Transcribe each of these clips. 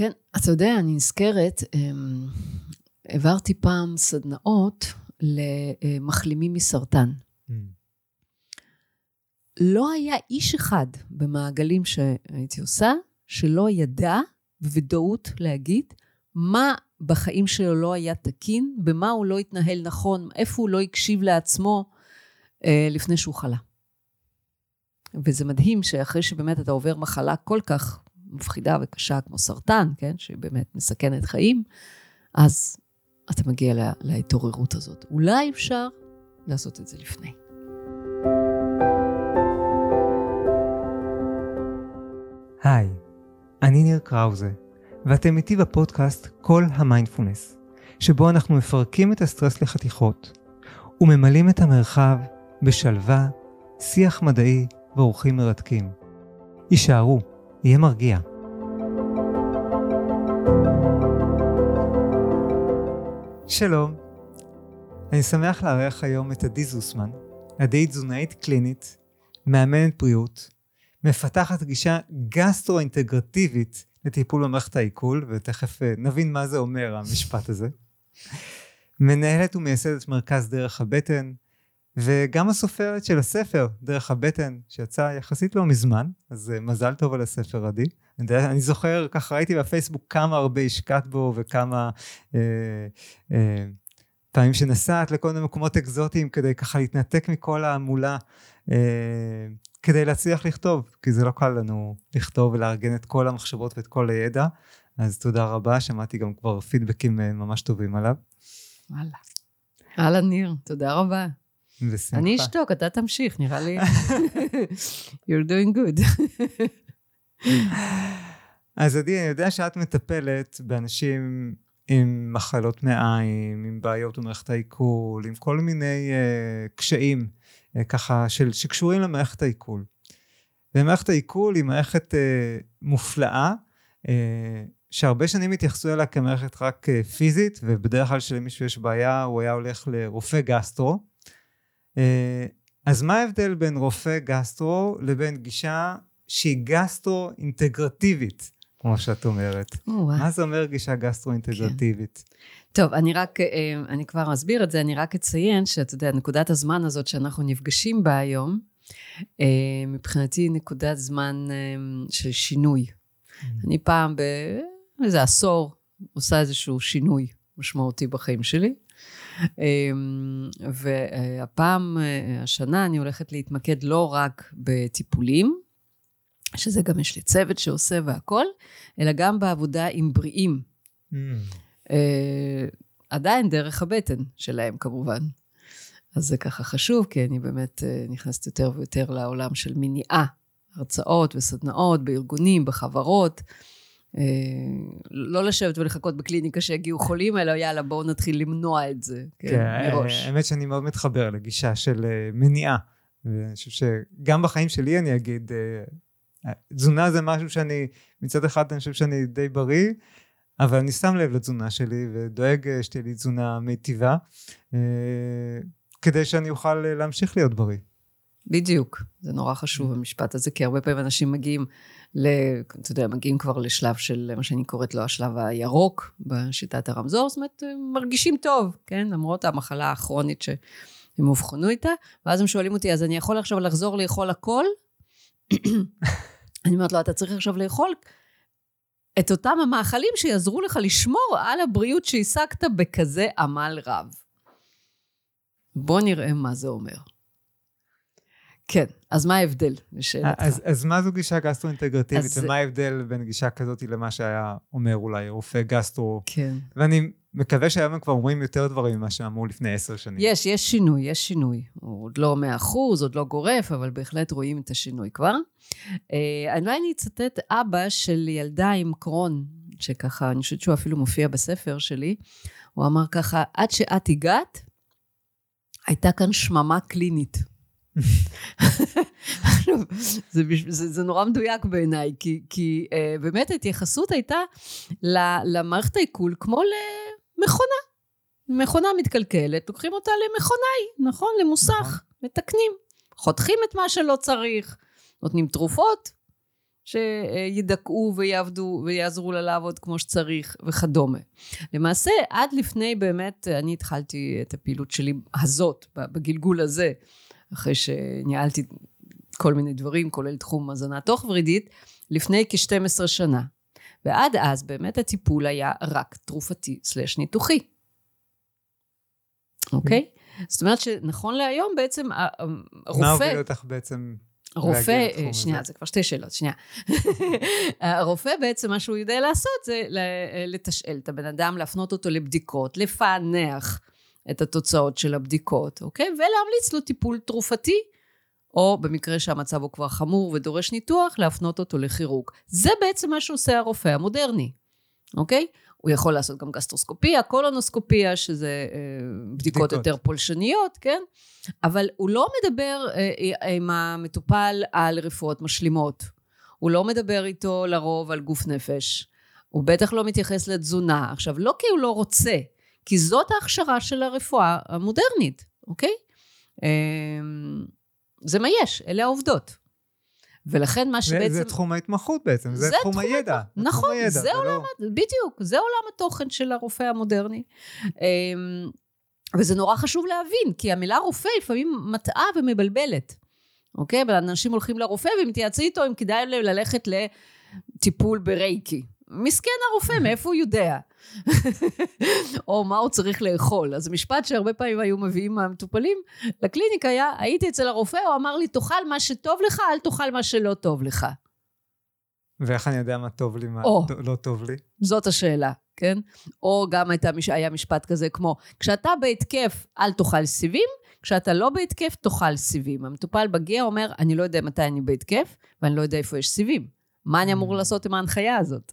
כן, אתה יודע, אני נזכרת, אמ, העברתי פעם סדנאות למחלימים מסרטן. לא היה איש אחד במעגלים שהייתי עושה, שלא ידע בוודאות להגיד מה בחיים שלו לא היה תקין, במה הוא לא התנהל נכון, איפה הוא לא הקשיב לעצמו אה, לפני שהוא חלה. וזה מדהים שאחרי שבאמת אתה עובר מחלה כל כך מפחידה וקשה כמו סרטן, כן, שבאמת מסכנת חיים, אז אתה מגיע לה, להתעוררות הזאת. אולי אפשר לעשות את זה לפני. היי, אני ניר קראוזה, ואתם איתי בפודקאסט כל המיינדפולנס, שבו אנחנו מפרקים את הסטרס לחתיכות, וממלאים את המרחב בשלווה, שיח מדעי ואורחים מרתקים. הישארו, יהיה מרגיע. שלום, אני שמח לארח היום את עדי זוסמן, עדי תזונאית קלינית, מאמנת בריאות, מפתחת גישה גסטרו-אינטגרטיבית לטיפול במערכת העיכול, ותכף אה, נבין מה זה אומר המשפט הזה. מנהלת ומייסדת מרכז דרך הבטן, וגם הסופרת של הספר, דרך הבטן, שיצא יחסית לא מזמן, אז uh, מזל טוב על הספר, עדי. אני, זוכר, ככה ראיתי בפייסבוק כמה הרבה השקעת בו וכמה uh, uh, פעמים שנסעת לכל מיני מקומות אקזוטיים כדי ככה להתנתק מכל ההמולה, uh, כדי להצליח לכתוב, כי זה לא קל לנו לכתוב ולארגן את כל המחשבות ואת כל הידע, אז תודה רבה, שמעתי גם כבר פידבקים ממש טובים עליו. וואלה. אהלן ניר, תודה רבה. בשמחה. אני אשתוק, אתה תמשיך, נראה לי... You're doing good. אז עדי, אני יודע שאת מטפלת באנשים עם מחלות מעיים, עם בעיות במערכת העיכול, עם כל מיני uh, קשיים uh, ככה של, שקשורים למערכת העיכול. ומערכת העיכול היא מערכת uh, מופלאה, uh, שהרבה שנים התייחסו אליה כמערכת רק uh, פיזית, ובדרך כלל כשלמישהו יש בעיה הוא היה הולך לרופא גסטרו, אז מה ההבדל בין רופא גסטרו לבין גישה שהיא גסטרו אינטגרטיבית, כמו שאת אומרת? מה זה אומר גישה גסטרו אינטגרטיבית? כן. טוב, אני רק, אה, אני כבר אסביר את זה, אני רק אציין שאתה יודע, נקודת הזמן הזאת שאנחנו נפגשים בה היום, אה, מבחינתי נקודת זמן של שינוי. Mm. אני פעם באיזה עשור עושה איזשהו שינוי משמעותי בחיים שלי. אמ, והפעם, אה, השנה, אני הולכת להתמקד לא רק בטיפולים, שזה גם יש לי צוות שעושה והכול, אלא גם בעבודה עם בריאים. Mm. אה, עדיין דרך הבטן שלהם, כמובן. אז זה ככה חשוב, כי אני באמת אה, נכנסת יותר ויותר לעולם של מניעה, הרצאות וסדנאות בארגונים, בחברות. אה, לא לשבת ולחכות בקליניקה שיגיעו חולים, אלא יאללה, בואו נתחיל למנוע את זה כן, כן, מראש. האמת שאני מאוד מתחבר לגישה של אה, מניעה. ואני חושב שגם בחיים שלי אני אגיד, אה, תזונה זה משהו שאני, מצד אחד אני חושב שאני די בריא, אבל אני שם לב לתזונה שלי ודואג שתהיה לי תזונה מיטיבה, כדי שאני אוכל להמשיך להיות בריא. בדיוק, זה נורא חשוב המשפט הזה, כי הרבה פעמים אנשים מגיעים ל... אתה יודע, מגיעים כבר לשלב של מה שאני קוראת לו השלב הירוק בשיטת הרמזור, זאת אומרת, הם מרגישים טוב, כן? למרות המחלה הכרונית שהם אובחנו איתה, ואז הם שואלים אותי, אז אני יכול עכשיו לחזור לאכול הכל? אני אומרת לו, אתה צריך עכשיו לאכול את אותם המאכלים שיעזרו לך לשמור על הבריאות שהשגת בכזה עמל רב. בוא נראה מה זה אומר. כן, אז מה ההבדל? אז, אז מה זו גישה גסטרו-אינטגרטיבית, אז... ומה ההבדל בין גישה כזאת למה שהיה אומר אולי רופא גסטרו? כן. ואני מקווה שהיום הם כבר אומרים יותר דברים ממה שאמרו לפני עשר שנים. יש, יש שינוי, יש שינוי. הוא עוד לא מאה אחוז, עוד לא גורף, אבל בהחלט רואים את השינוי כבר. אה, אולי אני אצטט אבא של ילדה עם קרון, שככה, אני חושבת שהוא אפילו מופיע בספר שלי. הוא אמר ככה, עד שאת הגעת, הייתה כאן שממה קלינית. זה, זה, זה נורא מדויק בעיניי, כי, כי uh, באמת ההתייחסות הייתה למערכת העיכול כמו למכונה. מכונה מתקלקלת, לוקחים אותה למכונאי, נכון? למוסך, נכון. מתקנים. חותכים את מה שלא צריך, נותנים תרופות, שידכאו ויעבדו ויעזרו לה לעבוד כמו שצריך וכדומה. למעשה, עד לפני באמת, אני התחלתי את הפעילות שלי הזאת, בגלגול הזה, אחרי שניהלתי כל מיני דברים, כולל תחום הזנה תוך-ורידית, לפני כ-12 שנה. ועד אז באמת הטיפול היה רק תרופתי סלש ניתוחי. אוקיי? זאת אומרת שנכון להיום בעצם הרופא... מה הוביל אותך בעצם הרופא, שנייה, זה כבר שתי שאלות, שנייה. הרופא בעצם, מה שהוא יודע לעשות זה לתשאל את הבן אדם, להפנות אותו לבדיקות, לפענח את התוצאות של הבדיקות, אוקיי? ולהמליץ לו טיפול תרופתי, או במקרה שהמצב הוא כבר חמור ודורש ניתוח, להפנות אותו לכירורג. זה בעצם מה שעושה הרופא המודרני, אוקיי? הוא יכול לעשות גם גסטרוסקופיה, קולונוסקופיה, שזה אה, בדיקות, בדיקות יותר פולשניות, כן? אבל הוא לא מדבר אה, אה, עם המטופל על רפואות משלימות. הוא לא מדבר איתו לרוב על גוף נפש. הוא בטח לא מתייחס לתזונה. עכשיו, לא כי הוא לא רוצה, כי זאת ההכשרה של הרפואה המודרנית, אוקיי? זה מה יש, אלה העובדות. ולכן מה שבעצם... זה תחום ההתמחות בעצם, זה, זה תחום, תחום הידע. נכון, תחום הידע, זה, זה עולם, לא... בדיוק, זה עולם התוכן של הרופא המודרני. אמ, וזה נורא חשוב להבין, כי המילה רופא לפעמים מטעה ומבלבלת. אוקיי? אבל אנשים הולכים לרופא ומתייעצים איתו אם כדאי להם ללכת לטיפול ברייקי. מסכן הרופא, מאיפה הוא יודע? או מה הוא צריך לאכול. אז משפט שהרבה פעמים היו מביאים מהמטופלים לקליניקה היה, הייתי אצל הרופא, הוא אמר לי, תאכל מה שטוב לך, אל תאכל מה שלא טוב לך. ואיך אני יודע מה טוב לי, מה או, לא טוב לי? זאת השאלה, כן? או גם הייתה, היה משפט כזה כמו, כשאתה בהתקף, אל תאכל סיבים, כשאתה לא בהתקף, תאכל סיבים. המטופל מגיע, אומר, אני לא יודע מתי אני בהתקף, ואני לא יודע איפה יש סיבים. מה אני אמור mm. לעשות עם ההנחיה הזאת?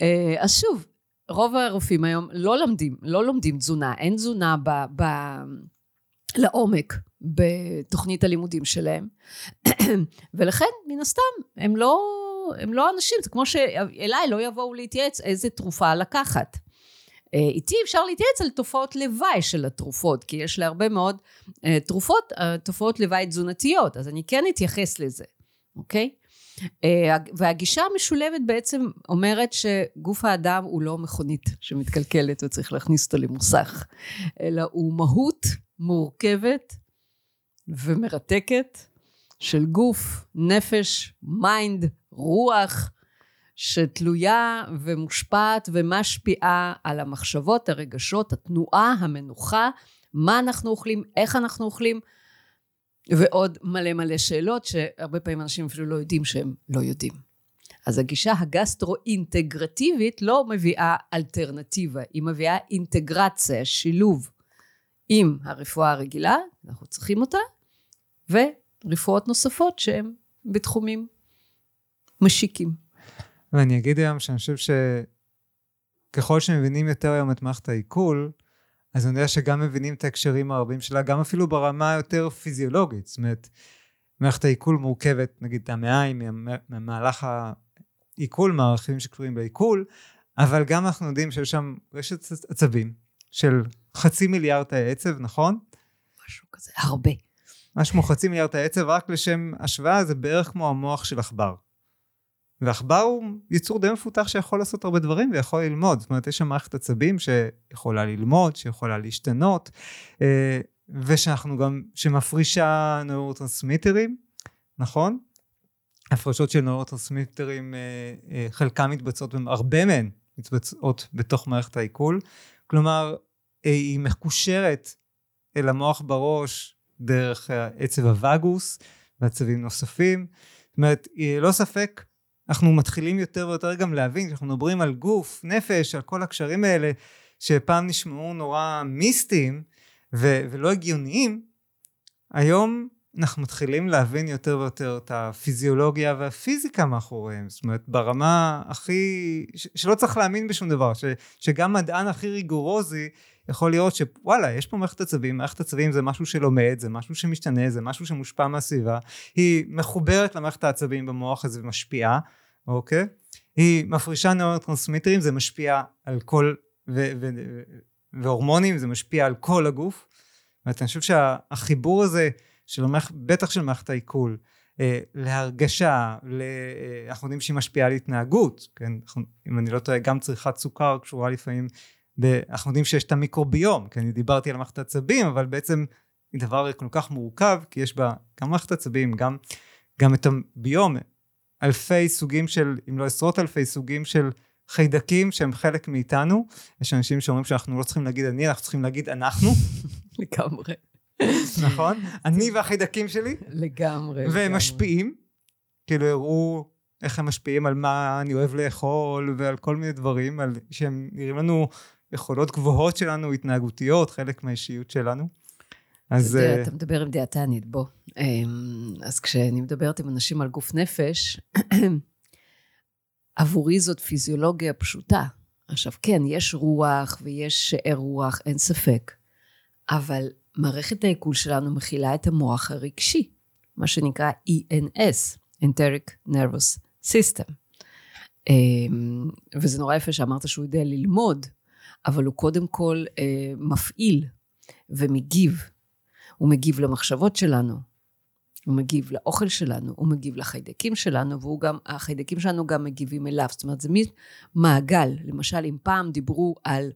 אה, אז שוב, רוב הרופאים היום לא לומדים, לא לומדים תזונה, אין תזונה ב, ב, לעומק בתוכנית הלימודים שלהם, ולכן, מן הסתם, הם לא, הם לא אנשים, זה כמו שאליי לא יבואו להתייעץ איזה תרופה לקחת. אה, איתי אפשר להתייעץ על תופעות לוואי של התרופות, כי יש להרבה מאוד uh, תרופות, תופעות לוואי תזונתיות, אז אני כן אתייחס לזה, אוקיי? אה, והגישה המשולבת בעצם אומרת שגוף האדם הוא לא מכונית שמתקלקלת וצריך להכניס אותה למוסך, אלא הוא מהות מורכבת ומרתקת של גוף, נפש, mind, רוח, שתלויה ומושפעת ומשפיעה על המחשבות, הרגשות, התנועה, המנוחה, מה אנחנו אוכלים, איך אנחנו אוכלים, ועוד מלא מלא שאלות שהרבה פעמים אנשים אפילו לא יודעים שהם לא יודעים. אז הגישה הגסטרו-אינטגרטיבית לא מביאה אלטרנטיבה, היא מביאה אינטגרציה, שילוב עם הרפואה הרגילה, אנחנו צריכים אותה, ורפואות נוספות שהן בתחומים משיקים. ואני אגיד היום שאני חושב שככל שמבינים יותר היום את מערכת העיכול, אז אני יודע שגם מבינים את ההקשרים הרבים שלה, גם אפילו ברמה היותר פיזיולוגית. זאת אומרת, מערכת העיכול מורכבת, נגיד, המעיים, ממהלך העיכול, מערכים שקשורים בעיכול, אבל גם אנחנו יודעים שיש שם רשת עצבים של חצי מיליארד תאי עצב, נכון? משהו כזה, הרבה. משהו כמו חצי מיליארד תאי עצב, רק לשם השוואה, זה בערך כמו המוח של עכבר. ועכבר הוא יצור די מפותח שיכול לעשות הרבה דברים ויכול ללמוד. זאת אומרת, יש שם מערכת עצבים שיכולה ללמוד, שיכולה להשתנות, אה, ושאנחנו גם, שמפרישה נוירוטרנסמיטרים, נכון? הפרשות של נוירוטרנסמיטרים, אה, אה, חלקם מתבצעות, הרבה מהן מתבצעות בתוך מערכת העיכול. כלומר, היא מקושרת אל המוח בראש דרך עצב הווגוס ועצבים נוספים. זאת אומרת, לא ספק אנחנו מתחילים יותר ויותר גם להבין, כשאנחנו מדברים על גוף, נפש, על כל הקשרים האלה, שפעם נשמעו נורא מיסטיים ו- ולא הגיוניים, היום אנחנו מתחילים להבין יותר ויותר את הפיזיולוגיה והפיזיקה מאחוריהם, זאת אומרת ברמה הכי, ש- שלא צריך להאמין בשום דבר, ש- שגם מדען הכי ריגורוזי יכול לראות שוואלה, יש פה מערכת עצבים, מערכת עצבים זה משהו שלומד, זה משהו שמשתנה, זה משהו שמושפע מהסביבה, היא מחוברת למערכת העצבים במוח הזה ומשפיעה, אוקיי? היא מפרישה נוירוטרנסמיטרים, זה משפיע על כל, ו, ו, ו, והורמונים, זה משפיע על כל הגוף. ואני חושב שהחיבור הזה, של המערכת, בטח של מערכת העיכול, אה, להרגשה, ל... אה, אנחנו יודעים שהיא משפיעה על התנהגות, כן? אנחנו, אם אני לא טועה, גם צריכת סוכר קשורה לפעמים. אנחנו יודעים שיש את המיקרוביום, כן? אני דיברתי על מערכת העצבים, אבל בעצם היא דבר כל כך מורכב, כי יש בה גם מערכת עצבים, גם, גם את הביום, אלפי סוגים של, אם לא עשרות אלפי סוגים של חיידקים שהם חלק מאיתנו. יש אנשים שאומרים שאנחנו לא צריכים להגיד אני, אנחנו צריכים להגיד אנחנו. לגמרי. נכון? אני והחיידקים שלי. לגמרי. והם משפיעים, כאילו הראו איך הם משפיעים על מה אני אוהב לאכול ועל כל מיני דברים, על שהם נראים לנו יכולות גבוהות שלנו, התנהגותיות, חלק מהאישיות שלנו. אז... אתה, יודע, אה, אתה מדבר עם דיאטנית, בוא. אמ, אז כשאני מדברת עם אנשים על גוף נפש, עבורי זאת פיזיולוגיה פשוטה. עכשיו, כן, יש רוח ויש שאר רוח, אין ספק. אבל מערכת העיכול שלנו מכילה את המוח הרגשי, מה שנקרא ENS, Enteric Nervous System. אמ, וזה נורא יפה שאמרת שהוא יודע ללמוד, אבל הוא קודם כל אה, מפעיל ומגיב. הוא מגיב למחשבות שלנו, הוא מגיב לאוכל שלנו, הוא מגיב לחיידקים שלנו, והחיידקים שלנו גם מגיבים אליו. זאת אומרת, זה מין מעגל. למשל, אם פעם דיברו על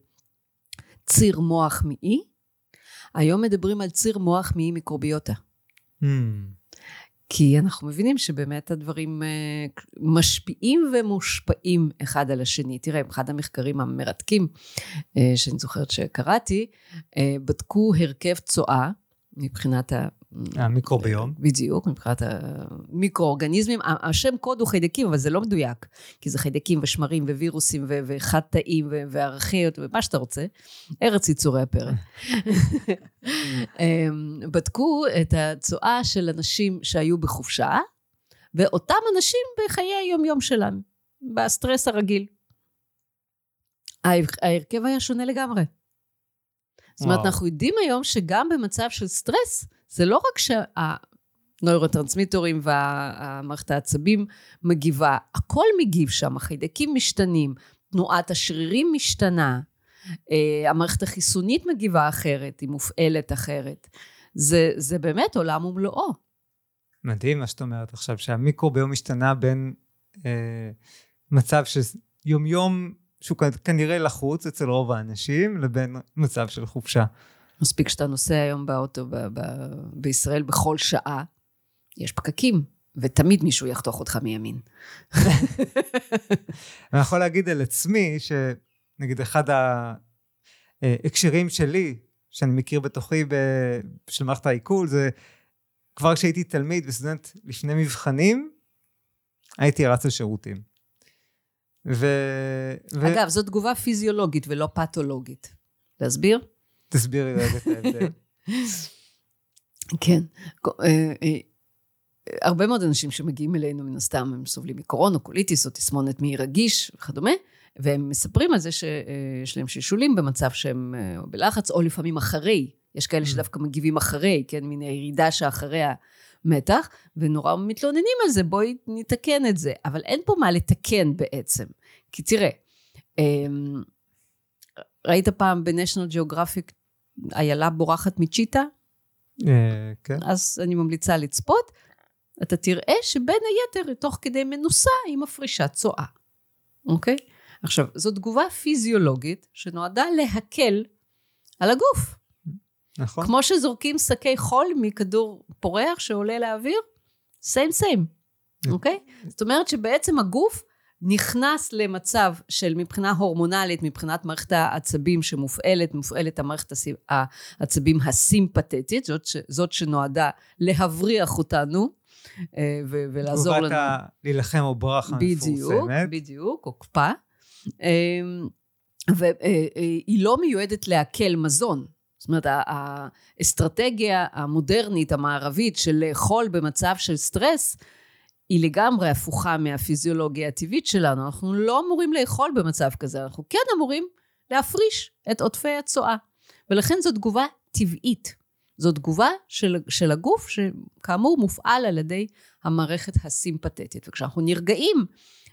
ציר מוח מעי, היום מדברים על ציר מוח מעי מיקרוביוטה. Mm. כי אנחנו מבינים שבאמת הדברים אה, משפיעים ומושפעים אחד על השני. תראה, אחד המחקרים המרתקים אה, שאני זוכרת שקראתי, אה, בדקו הרכב צואה מבחינת. המיקרוביום. בדיוק, מבחינת המיקרואורגניזמים. השם קוד הוא חיידקים, אבל זה לא מדויק, כי זה חיידקים ושמרים ווירוסים וחד תאים וארכיות ומה שאתה רוצה. ארץ יצורי הפרא. אמ, בדקו את הצואה של אנשים שהיו בחופשה, ואותם אנשים בחיי היום-יום שלנו, בסטרס הרגיל. ההרכב היה שונה לגמרי. זאת אומרת, אנחנו יודעים היום שגם במצב של סטרס, זה לא רק שהנוירוטרנסמיטורים והמערכת העצבים מגיבה, הכל מגיב שם, החיידקים משתנים, תנועת השרירים משתנה, אה, המערכת החיסונית מגיבה אחרת, היא מופעלת אחרת. זה, זה באמת עולם ומלואו. מדהים מה שאת אומרת עכשיו, שהמיקרוביום משתנה בין אה, מצב שיומיום שהוא כנראה לחוץ אצל רוב האנשים, לבין מצב של חופשה. מספיק שאתה נוסע היום באוטו ב- ב- בישראל בכל שעה, יש פקקים, ותמיד מישהו יחתוך אותך מימין. אני יכול להגיד על עצמי, שנגיד אחד ההקשרים שלי, שאני מכיר בתוכי ב- של מערכת העיכול, זה כבר כשהייתי תלמיד וסטודנט לפני מבחנים, הייתי רץ לשירותים. ו... ו... אגב, זו תגובה פיזיולוגית ולא פתולוגית. להסביר? תסבירי רגע את ההבדל. כן. אה, אה, הרבה מאוד אנשים שמגיעים אלינו, מן הסתם, הם סובלים מקורונה, קוליטיס או תסמונת מעי רגיש וכדומה, והם מספרים על זה שיש להם שלשולים במצב שהם אה, בלחץ, או לפעמים אחרי. יש כאלה mm. שדווקא מגיבים אחרי, כן, מן הירידה שאחרי המתח, ונורא מתלוננים על זה, בואי נתקן את זה. אבל אין פה מה לתקן בעצם. כי תראה, אמ, ראית פעם ב-National Geographic איילה בורחת מצ'יטה? אה, כן. אז אני ממליצה לצפות. אתה תראה שבין היתר, תוך כדי מנוסה, היא מפרישה צואה, אוקיי? עכשיו, זו תגובה פיזיולוגית שנועדה להקל על הגוף. נכון. כמו שזורקים שקי חול מכדור פורח שעולה לאוויר, סיים סיים, אוקיי? זאת אומרת שבעצם הגוף נכנס למצב של מבחינה הורמונלית, מבחינת מערכת העצבים שמופעלת, מופעלת המערכת העצבים הסימפתטית, זאת, ש, זאת שנועדה להבריח אותנו אה, ו- ולעזור לנו. תגובת להילחם או ברכה מפורסמת. בדיוק, בדיוק, או קפה. אמ, והיא לא מיועדת לעכל מזון. זאת אומרת, האסטרטגיה המודרנית, המערבית, של לאכול במצב של סטרס, היא לגמרי הפוכה מהפיזיולוגיה הטבעית שלנו. אנחנו לא אמורים לאכול במצב כזה, אנחנו כן אמורים להפריש את עודפי הצואה. ולכן זו תגובה טבעית. זו תגובה של, של הגוף, שכאמור מופעל על ידי המערכת הסימפתטית. וכשאנחנו נרגעים,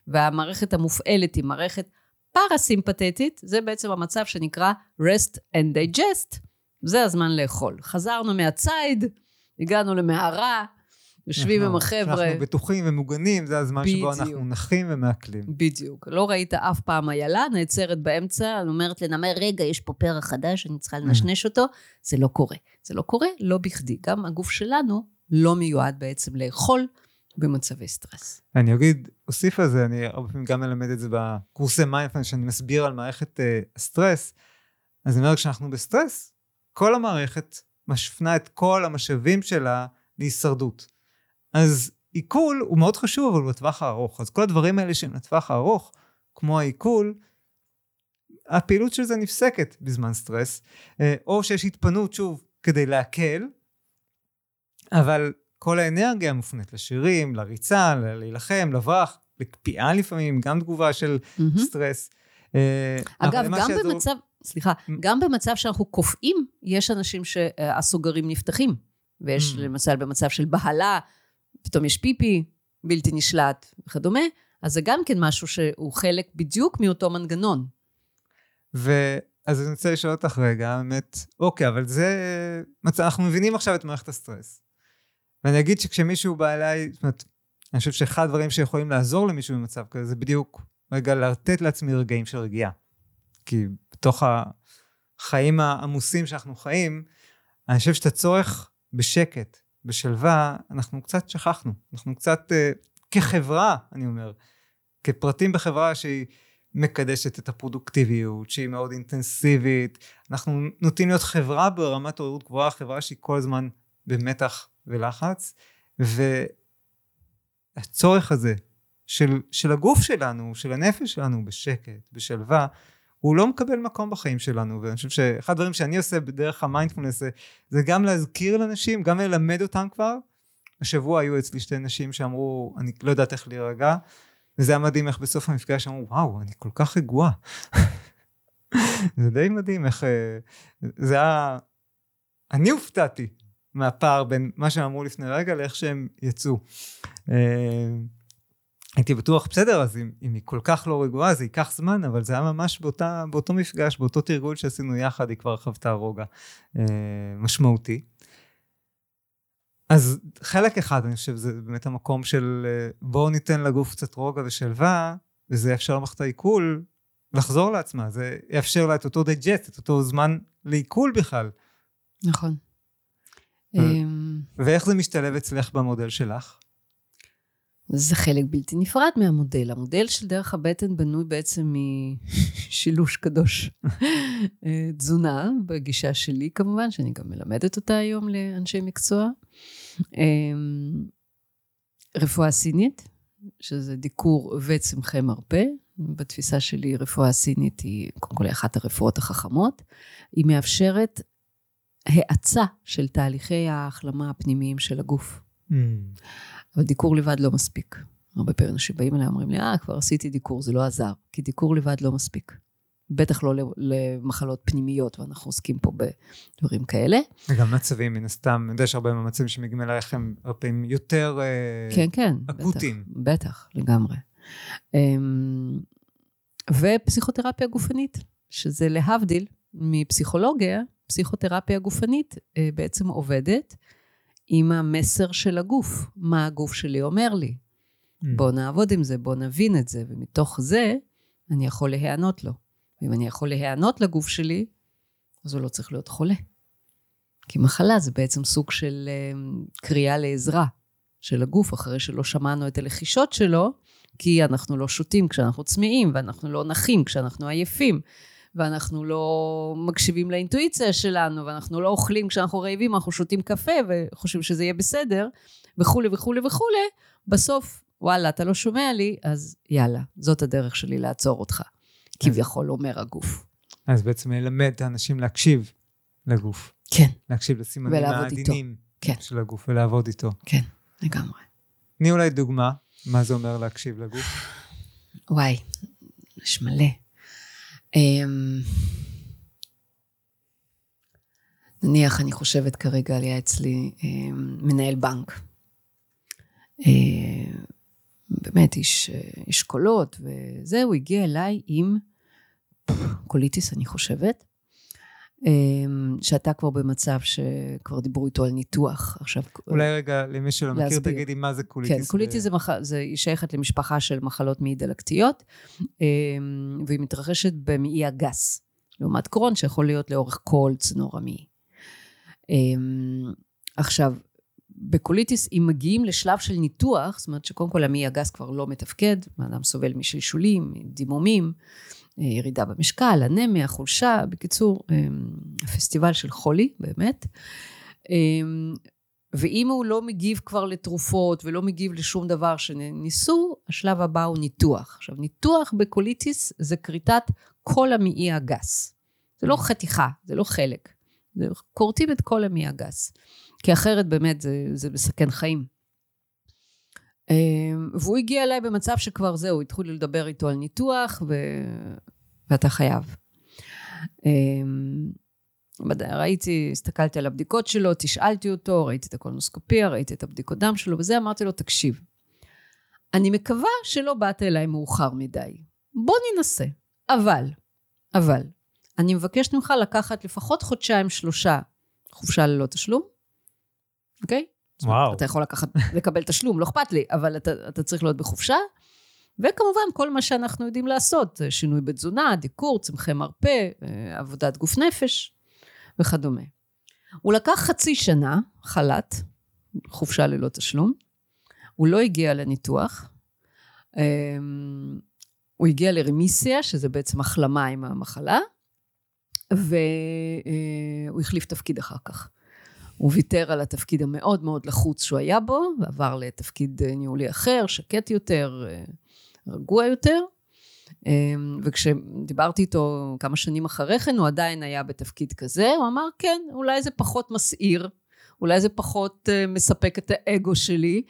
והמערכת המופעלת היא מערכת פרסימפתטית, זה בעצם המצב שנקרא rest and digest. זה הזמן לאכול. חזרנו מהציד, הגענו למערה, יושבים עם החבר'ה. אנחנו בטוחים ומוגנים, זה הזמן שבו בדיוק. אנחנו נחים ומעכלים. בדיוק. לא ראית אף פעם איילה, נעצרת באמצע, אני אומרת לנמר, רגע, יש פה פרח חדש, אני צריכה לנשנש אותו. זה לא קורה. זה לא קורה, לא בכדי. גם הגוף שלנו לא מיועד בעצם לאכול במצבי סטרס. אני אגיד, אוסיף על זה, אני הרבה פעמים גם מלמד את זה בקורסי מיינדפולנס, שאני מסביר על מערכת אה, הסטרס, אז אני אומר, כשאנחנו בסטרס, כל המערכת מפנה את כל המשאבים שלה להישרדות. אז עיכול הוא מאוד חשוב, אבל בטווח הארוך. אז כל הדברים האלה שהם לטווח הארוך, כמו העיכול, הפעילות של זה נפסקת בזמן סטרס, אה, או שיש התפנות, שוב, כדי להקל, אבל כל האנרגיה מופנית לשירים, לריצה, להילחם, לברח, לקפיאה לפעמים, גם תגובה של מהמם. סטרס. אה, אגב, גם שיעזור- במצב, סליחה, גם במצב שאנחנו קופאים, יש אנשים שהסוגרים נפתחים. ויש Mm. למשל במצב של בהלה, פתאום יש פיפי, בלתי נשלט וכדומה, אז זה גם כן משהו שהוא חלק בדיוק מאותו מנגנון. ואז אני רוצה לשאול אותך רגע, באמת, אוקיי, אבל זה. אנחנו מבינים עכשיו את מערכת הסטרס. ואני אגיד שכשמישהו בא אליי, זאת אומרת, אני חושב שאחד הדברים שיכולים לעזור למישהו במצב כזה, זה בדיוק רגע לתת לעצמי רגעים של רגיעה. כי בתוך החיים העמוסים שאנחנו חיים, אני חושב שאת הצורך בשקט, בשלווה, אנחנו קצת שכחנו. אנחנו קצת, אה, כחברה, אני אומר, כפרטים בחברה שהיא מקדשת את הפרודוקטיביות, שהיא מאוד אינטנסיבית. אנחנו נוטים להיות חברה ברמת עוררות גבוהה, חברה שהיא כל הזמן במתח ולחץ, והצורך הזה של, של הגוף שלנו, של הנפש שלנו, בשקט, בשלווה, הוא לא מקבל מקום בחיים שלנו, ואני חושב שאחד הדברים שאני עושה בדרך המיינדפולנס זה, זה גם להזכיר לאנשים, גם ללמד אותם כבר. השבוע היו אצלי שתי נשים שאמרו, אני לא יודעת איך להירגע, וזה היה מדהים איך בסוף המפגש אמרו, וואו, אני כל כך רגועה. זה די מדהים איך... אה, זה היה... אני הופתעתי מהפער בין מה שהם אמרו לפני רגע לאיך שהם יצאו. הייתי בטוח, בסדר, אז אם, אם היא כל כך לא רגועה, זה ייקח זמן, אבל זה היה ממש באותה, באותו מפגש, באותו תרגול שעשינו יחד, היא כבר חוותה רוגע אה, משמעותי. אז חלק אחד, אני חושב, זה באמת המקום של אה, בואו ניתן לגוף קצת רוגע ושלווה, וזה יאפשר למערכת העיכול לחזור לעצמה, זה יאפשר לה את אותו דייג'ט, את אותו זמן לעיכול בכלל. נכון. אה. אמ, ואיך זה משתלב אצלך במודל שלך? זה חלק בלתי נפרד מהמודל. המודל של דרך הבטן בנוי בעצם משילוש קדוש. אה, תזונה, בגישה שלי כמובן, שאני גם מלמדת אותה היום לאנשי מקצוע. אמ, רפואה סינית, שזה דיקור וצמחי מרפא. בתפיסה שלי רפואה סינית היא קודם כל אחת הרפואות החכמות. היא מאפשרת האצה של תהליכי ההחלמה הפנימיים של הגוף. אבל דיקור לבד לא מספיק. הרבה פעמים אנשים באים אליי ואומרים לי, אה, כבר עשיתי דיקור, זה לא עזר. כי דיקור לבד לא מספיק. בטח לא למחלות פנימיות, ואנחנו עוסקים פה בדברים כאלה. וגם מצבים, מן הסתם, אני יודע שהרבה מהמצבים שמגיעים אלייך הם הרבה פעמים יותר אה, כן, כן. אקוטיים. בטח, בטח, לגמרי. אמ, ופסיכותרפיה גופנית, שזה להבדיל מפסיכולוגיה, פסיכותרפיה גופנית אה, בעצם עובדת עם המסר של הגוף, מה הגוף שלי אומר לי. Mm. בוא נעבוד עם זה, בוא נבין את זה, ומתוך זה אני יכול להיענות לו. ואם אני יכול להיענות לגוף שלי, אז הוא לא צריך להיות חולה. כי מחלה זה בעצם סוג של אה, קריאה לעזרה של הגוף, אחרי שלא שמענו את הלחישות שלו, כי אנחנו לא שותים כשאנחנו צמאים, ואנחנו לא נחים כשאנחנו עייפים, ואנחנו לא מקשיבים לאינטואיציה שלנו, ואנחנו לא אוכלים כשאנחנו רעבים, אנחנו שותים קפה וחושבים שזה יהיה בסדר, וכולי וכולי וכולי, בסוף, וואלה, אתה לא שומע לי, אז יאללה, זאת הדרך שלי לעצור אותך. כביכול אומר הגוף. אז בעצם ללמד את האנשים להקשיב לגוף. כן, להקשיב לסימנים. העדינים כן. של הגוף ולעבוד איתו. כן, לגמרי. תני אולי דוגמה, מה זה אומר להקשיב לגוף? וואי, יש מלא. אמ, נניח, אני חושבת כרגע, היה אצלי אמ, מנהל בנק. אה, באמת, איש איש קולות, וזהו, הגיע אליי עם קוליטיס, אני חושבת. אמ, שאתה כבר במצב שכבר דיברו איתו על ניתוח. עכשיו... אולי רגע, למי שלא מכיר, להסביר. תגידי מה זה קוליטיס. כן, קוליטיס זה, מח... זה שייכת למשפחה של מחלות מעי דלקתיות, אמ, והיא מתרחשת במעי הגס, לעומת קרוהן שיכול להיות לאורך כל צנור המעי. אמ, עכשיו, בקוליטיס, אם מגיעים לשלב של ניתוח, זאת אומרת שקודם כל המעי הגס כבר לא מתפקד, האדם סובל משלשולים, דימומים, ירידה במשקל, אנמיה, חולשה, בקיצור, אמ, פסטיבל של חולי, באמת. אמ, ואם הוא לא מגיב כבר לתרופות ולא מגיב לשום דבר שניסו, השלב הבא הוא ניתוח. עכשיו, ניתוח בקוליטיס זה כריתת כל המעי הגס. זה לא חתיכה, זה לא חלק. כורתים את כל המעי הגס. כי אחרת באמת זה, זה מסכן חיים. אמ, והוא הגיע אליי במצב שכבר זהו, התחילו לדבר איתו על ניתוח, ו... ואתה חייב. אמ, ראיתי, הסתכלתי על הבדיקות שלו, תשאלתי אותו, ראיתי את הקולנוסקופיה, ראיתי את הבדיקות דם שלו, וזה אמרתי לו, תקשיב, אני מקווה שלא באת אליי מאוחר מדי. בוא ננסה. אבל, אבל, אני מבקשת ממך לקחת לפחות חודשיים, שלושה, חופשה ללא תשלום, אוקיי? וואו. אתה יכול לקחת, לקבל תשלום, לא אכפת לי, אבל אתה, אתה צריך להיות בחופשה. וכמובן, כל מה שאנחנו יודעים לעשות, שינוי בתזונה, דיקור, צמחי מרפא, אה, עבודת גוף נפש וכדומה. הוא לקח חצי שנה, חל"ת, חופשה ללא תשלום. הוא לא הגיע לניתוח. אמ, הוא הגיע לרמיסיה, שזה בעצם החלמה עם המחלה, והוא החליף תפקיד אחר כך. הוא ויתר על התפקיד המאוד מאוד לחוץ שהוא היה בו, ועבר לתפקיד ניהולי אחר, שקט יותר, רגוע יותר. וכשדיברתי איתו כמה שנים אחרי כן, הוא עדיין היה בתפקיד כזה, הוא אמר, כן, אולי זה פחות מסעיר, אולי זה פחות מספק את האגו שלי,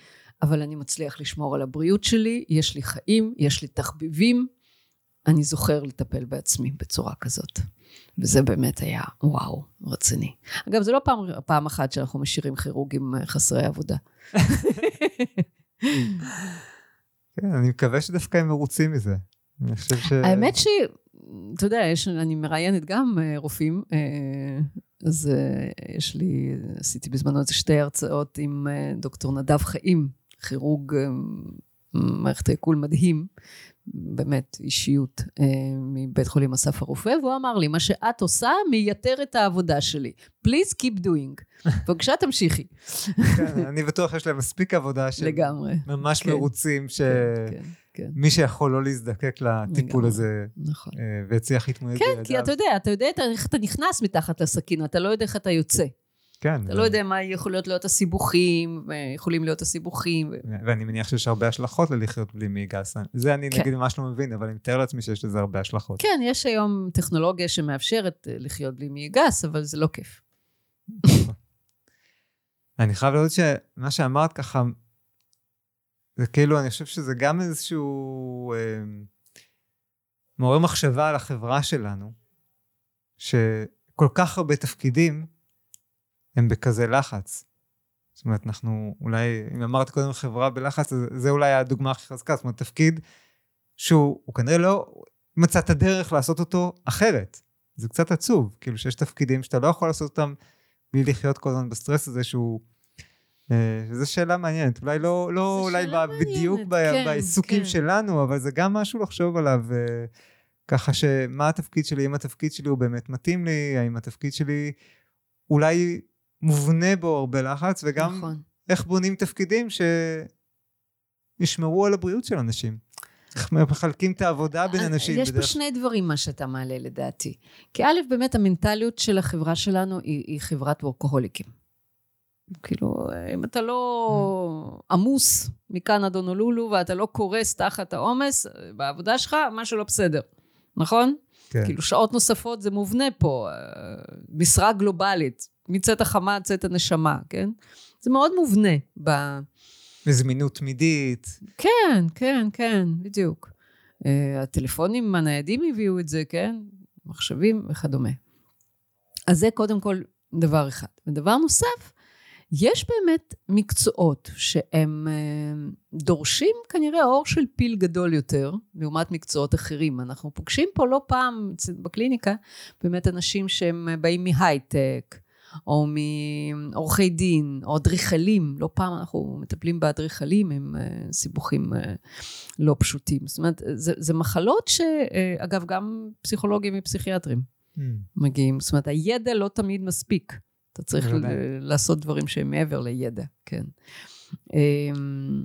אבל אני מצליח לשמור על הבריאות שלי, יש לי חיים, יש לי תחביבים, אני זוכר לטפל בעצמי בצורה כזאת. וזה באמת היה וואו, רציני. אגב, זה לא פעם, פעם אחת שאנחנו משאירים כירורגים חסרי עבודה. כן, אני מקווה שדווקא הם מרוצים מזה. אני חושב ש... האמת ש... אתה יודע, יש, אני מראיינת גם רופאים, אז יש לי, עשיתי בזמנו איזה שתי הרצאות עם דוקטור נדב חיים, כירורג מערכת העיכול מדהים, באמת אישיות אה, מבית חולים אסף הרופא, והוא אמר לי, מה שאת עושה מייתר את העבודה שלי. Please keep doing. בבקשה תמשיכי. כן, אני בטוח שיש להם מספיק עבודה שהם לגמרי. ממש כן, מרוצים, שמי כן, כן, כן. שיכול לא להזדקק לטיפול לגמרי. הזה, נכון. אה, והצליח להתמודד כן, כי אתה יודע, אתה יודע איך אתה נכנס מתחת לסכין, אתה לא יודע איך אתה יוצא. כן. אתה לא יודע מה יכולות להיות הסיבוכים, יכולים להיות הסיבוכים. ו- ואני מניח שיש הרבה השלכות ללחיות בלי מעי גס. זה אני כן. נגיד ממש לא מבין, אבל אני מתאר לעצמי שיש לזה הרבה השלכות. כן, יש היום טכנולוגיה שמאפשרת אה, לחיות בלי מעי גס, אבל זה לא כיף. אני חייב להודות שמה שאמרת ככה, זה כאילו, אני חושב שזה גם איזשהו אה, מעורר מחשבה על החברה שלנו, שכל כך הרבה תפקידים הם בכזה לחץ. זאת אומרת, אנחנו אולי, אם אמרת קודם חברה בלחץ, אז זה אולי הדוגמה הכי חזקה. זאת אומרת, תפקיד שהוא הוא כנראה לא מצא את הדרך לעשות אותו אחרת. זה קצת עצוב, כאילו שיש תפקידים שאתה לא יכול לעשות אותם בלי לחיות כל הזמן בסטרס הזה שהוא... אה, זו שאלה מעניינת, אולי לא, לא אולי ב, בדיוק ב, כן, בעיסוקים כן. שלנו, אבל זה גם משהו לחשוב עליו, אה, ככה שמה התפקיד שלי, אם התפקיד שלי הוא באמת מתאים לי, האם התפקיד שלי אולי מובנה בו הרבה לחץ, וגם נכון. איך בונים תפקידים שישמרו על הבריאות של אנשים. איך מחלקים את העבודה בין אנשים. אה, יש פה בדרך- שני דברים מה שאתה מעלה לדעתי. כי א', באמת המנטליות של החברה שלנו היא, היא חברת וורקוהוליקים. כאילו, אם אתה לא עמוס מכאן עד הונולולו ואתה לא קורס תחת העומס, בעבודה שלך משהו לא בסדר, נכון? כן. כאילו שעות נוספות זה מובנה פה, אה, משרה גלובלית, מצאת החמה עד צאת הנשמה, כן? זה מאוד מובנה ב... וזמינות תמידית. כן, כן, כן, בדיוק. Uh, הטלפונים הניידים הביאו את זה, כן? מחשבים וכדומה. אז זה קודם כל דבר אחד. ודבר נוסף, יש באמת מקצועות שהם אה, דורשים כנראה אור של פיל גדול יותר, לעומת מקצועות אחרים. אנחנו פוגשים פה לא פעם בקליניקה, באמת אנשים שהם באים מהייטק, או מעורכי דין, או אדריכלים, לא פעם אנחנו מטפלים באדריכלים עם אה, סיבוכים אה, לא פשוטים. זאת אומרת, זה, זה מחלות שאגב, גם פסיכולוגים ופסיכיאטרים mm. מגיעים. זאת אומרת, הידע לא תמיד מספיק. אתה צריך ל- לעשות דברים שהם מעבר לידע, כן. אמ,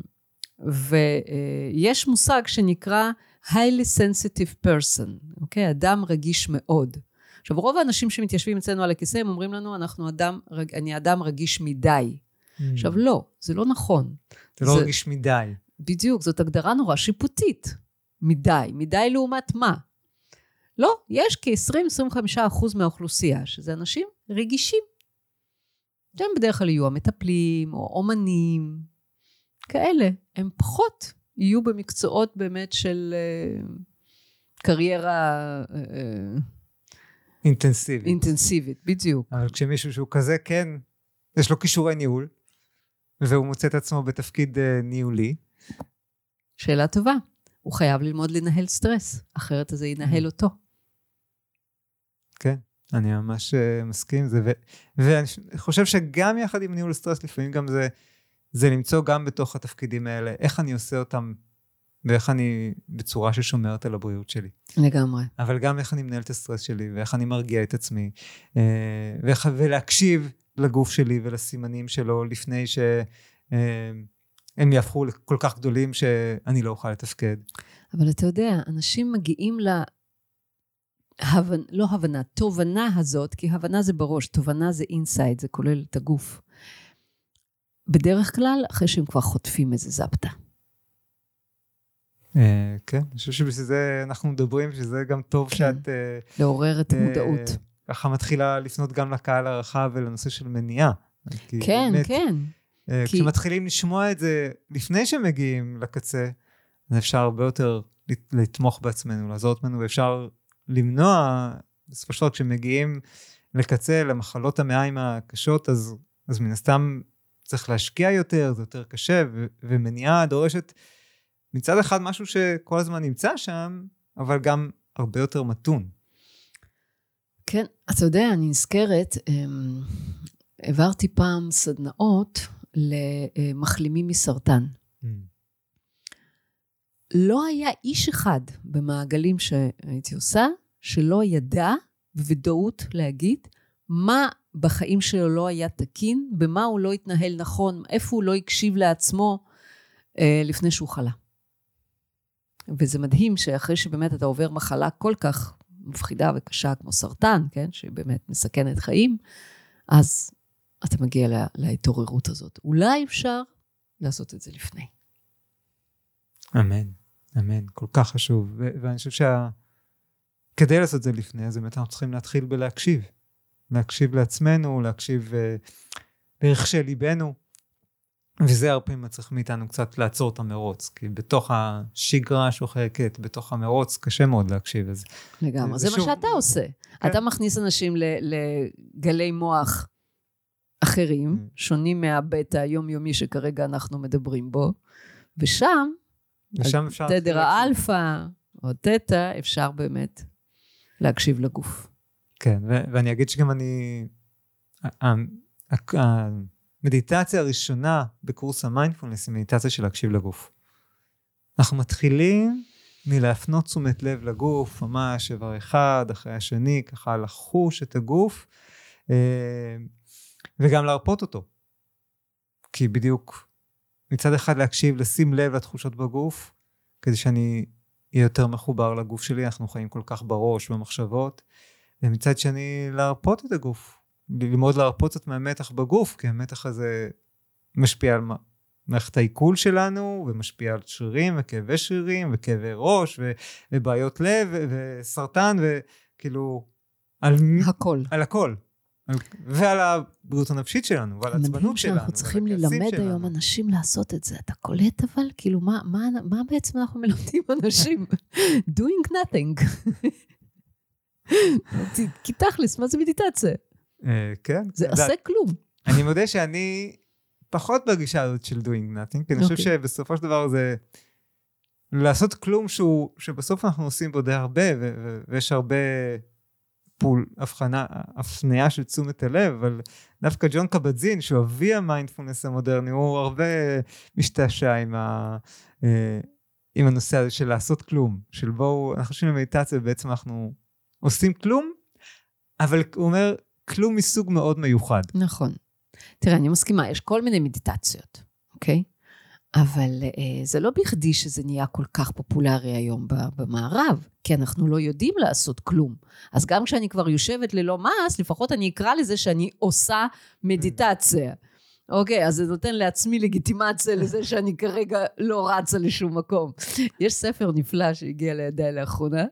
ויש מושג שנקרא highly sensitive person, אוקיי? אדם רגיש מאוד. עכשיו, רוב האנשים שמתיישבים אצלנו על הכיסא, הם אומרים לנו, אנחנו אדם, אני אדם רגיש מדי. Mm. עכשיו, לא, זה לא נכון. זה לא רגיש מדי. בדיוק, זאת הגדרה נורא שיפוטית. מדי. מדי לעומת מה? לא, יש כ-20-25 אחוז מהאוכלוסייה, שזה אנשים רגישים. שהם בדרך כלל יהיו המטפלים, או אומנים, כאלה. הם פחות יהיו במקצועות באמת של uh, קריירה... Uh, אינטנסיבית. אינטנסיבית, בדיוק. אבל כשמישהו שהוא כזה, כן, יש לו כישורי ניהול, והוא מוצא את עצמו בתפקיד uh, ניהולי. שאלה טובה. הוא חייב ללמוד לנהל סטרס, אחרת זה ינהל אותו. כן, אני ממש uh, מסכים עם זה, ו- ואני חושב שגם יחד עם ניהול סטרס, לפעמים גם זה, זה למצוא גם בתוך התפקידים האלה, איך אני עושה אותם ואיך אני בצורה ששומרת על הבריאות שלי. לגמרי. אבל גם איך אני מנהל את הסטרס שלי, ואיך אני מרגיע את עצמי, אה, ואיך, ולהקשיב לגוף שלי ולסימנים שלו לפני שהם אה, יהפכו לכל כך גדולים שאני לא אוכל לתפקד. אבל אתה יודע, אנשים מגיעים ל... הבנ... לא הבנה, תובנה הזאת, כי הבנה זה בראש, תובנה זה אינסייד, זה כולל את הגוף. בדרך כלל, אחרי שהם כבר חוטפים איזה זפטה. אה, כן, אני חושב שבשביל זה אנחנו מדברים, שזה גם טוב כן. שאת... אה, לעורר את המודעות. אה, ככה מתחילה לפנות גם לקהל הרחב ולנושא של מניעה. כן, כן. כשמתחילים לשמוע את זה לפני שמגיעים לקצה, אז אפשר הרבה יותר לתמוך בעצמנו, לעזור עצמנו, ואפשר למנוע, בסופו של דבר כשמגיעים לקצה, למחלות המעיים הקשות, אז, אז מן הסתם צריך להשקיע יותר, זה יותר קשה, ו- ומניעה דורשת מצד אחד משהו שכל הזמן נמצא שם, אבל גם הרבה יותר מתון. כן, אתה יודע, אני נזכרת, אמ, העברתי פעם סדנאות למחלימים מסרטן. Mm. לא היה איש אחד במעגלים שהייתי עושה, שלא ידע בוודאות להגיד מה בחיים שלו לא היה תקין, במה הוא לא התנהל נכון, איפה הוא לא הקשיב לעצמו אה, לפני שהוא חלה. וזה מדהים שאחרי שבאמת אתה עובר מחלה כל כך מפחידה וקשה כמו סרטן, כן, שבאמת מסכנת חיים, אז אתה מגיע לה, להתעוררות הזאת. אולי אפשר לעשות את זה לפני. אמן, אמן, כל כך חשוב. ו- ואני חושב שכדי לעשות את זה לפני, אז באמת אנחנו צריכים להתחיל בלהקשיב. להקשיב לעצמנו, להקשיב uh, לרכשי ליבנו. וזה הרבה פעמים מצריך מאיתנו קצת לעצור את המרוץ, כי בתוך השגרה השוחקת, בתוך המרוץ, קשה מאוד להקשיב. אז לגמרי, זה, זה מה שאתה עושה. כן. אתה מכניס אנשים לגלי מוח אחרים, mm. שונים מהבטא היומיומי שכרגע אנחנו מדברים בו, ושם, ושם אפשר... תדר האלפא או תטא, אפשר באמת להקשיב לגוף. כן, ואני אגיד שגם אני... המדיטציה הראשונה בקורס המיינדפולנס היא מדיטציה של להקשיב לגוף. אנחנו מתחילים מלהפנות תשומת לב לגוף, ממש איבר אחד אחרי השני, ככה לחוש את הגוף, אה, וגם להרפות אותו. כי בדיוק מצד אחד להקשיב, לשים לב לתחושות בגוף, כדי שאני אהיה יותר מחובר לגוף שלי, אנחנו חיים כל כך בראש, במחשבות, ומצד שני להרפות את הגוף, ללמוד להרפות קצת מהמתח בגוף, כי המתח הזה משפיע על מערכת העיכול שלנו, ומשפיע על שרירים וכאבי שרירים וכאבי ראש ו, ובעיות לב ו, וסרטן וכאילו על הכל. על הכל. ועל הבריאות הנפשית שלנו, ועל העצבנות שלנו. שאנחנו צריכים ללמד שלנו. היום אנשים לעשות את זה. אתה קולט אבל? כאילו, מה, מה, מה בעצם אנחנו מלמדים אנשים? doing nothing. כי תכלס, מה זה מדיטציה? אה, כן. זה עושה כלום. אני מודה שאני פחות בגישה הזאת של doing nothing, כי אני חושב אוקיי. שבסופו של דבר זה לעשות כלום שהוא, שבסוף אנחנו עושים בו די הרבה, ויש הרבה פול, הבחנה, הפניה של תשומת הלב, אבל דווקא ג'ון קבטזין, שהוא אבי המיינדפולנס המודרני, הוא הרבה משתעשע עם, ה, אה, עם הנושא הזה של לעשות כלום, של בואו, אנחנו חושבים במדיטציה ובעצם אנחנו עושים כלום, אבל הוא אומר, כלום מסוג מאוד מיוחד. נכון. תראה, אני מסכימה, יש כל מיני מדיטציות, אוקיי? אבל אה, זה לא בכדי שזה נהיה כל כך פופולרי היום במערב, כי אנחנו לא יודעים לעשות כלום. אז גם כשאני כבר יושבת ללא מעש, לפחות אני אקרא לזה שאני עושה מדיטציה. אוקיי, אז זה נותן לעצמי לגיטימציה לזה שאני כרגע לא רצה לשום מקום. יש ספר נפלא שהגיע לידיי לאחרונה.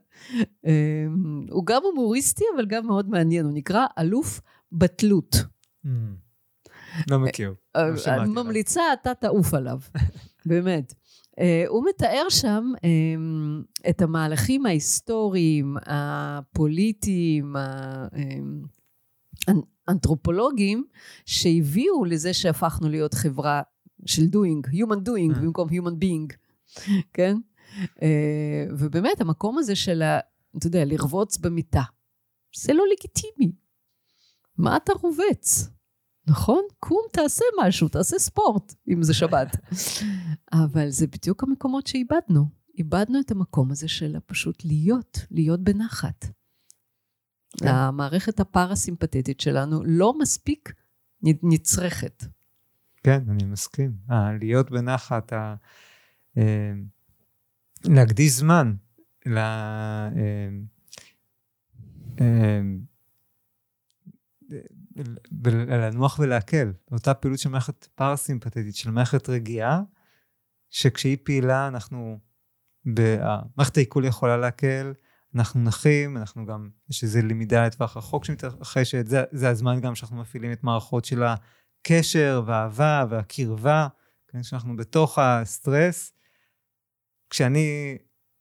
אה, הוא גם הומוריסטי, אבל גם מאוד מעניין. הוא נקרא אלוף בתלות. לא מכיר. אה, לא שמעתי אני. ממליצה, אתה תעוף עליו, באמת. אה, הוא מתאר שם אה, את המהלכים ההיסטוריים, הפוליטיים, האנתרופולוגיים, שהביאו לזה שהפכנו להיות חברה של doing, human doing אה. במקום human being, כן? אה, ובאמת, המקום הזה של, ה- אתה יודע, לרבוץ במיטה, זה לא לגיטימי. מה אתה רובץ? נכון? קום, תעשה משהו, תעשה ספורט, אם זה שבת. אבל זה בדיוק המקומות שאיבדנו. איבדנו את המקום הזה של פשוט להיות, להיות בנחת. כן. המערכת הפרסימפטית שלנו לא מספיק נצרכת. כן, אני מסכים. אה, להיות בנחת, ה... אה, להקדיש זמן ל... אה, אה, ולנוח ולהקל. אותה פעילות של מערכת פרסימפטית, של מערכת רגיעה, שכשהיא פעילה אנחנו, ב- מערכת העיכול יכולה להקל, אנחנו נחים, אנחנו גם, יש איזו למידה לטווח רחוק שמתרחשת, זה, זה הזמן גם שאנחנו מפעילים את מערכות של הקשר והאהבה והקרבה, כן, שאנחנו בתוך הסטרס. כשאני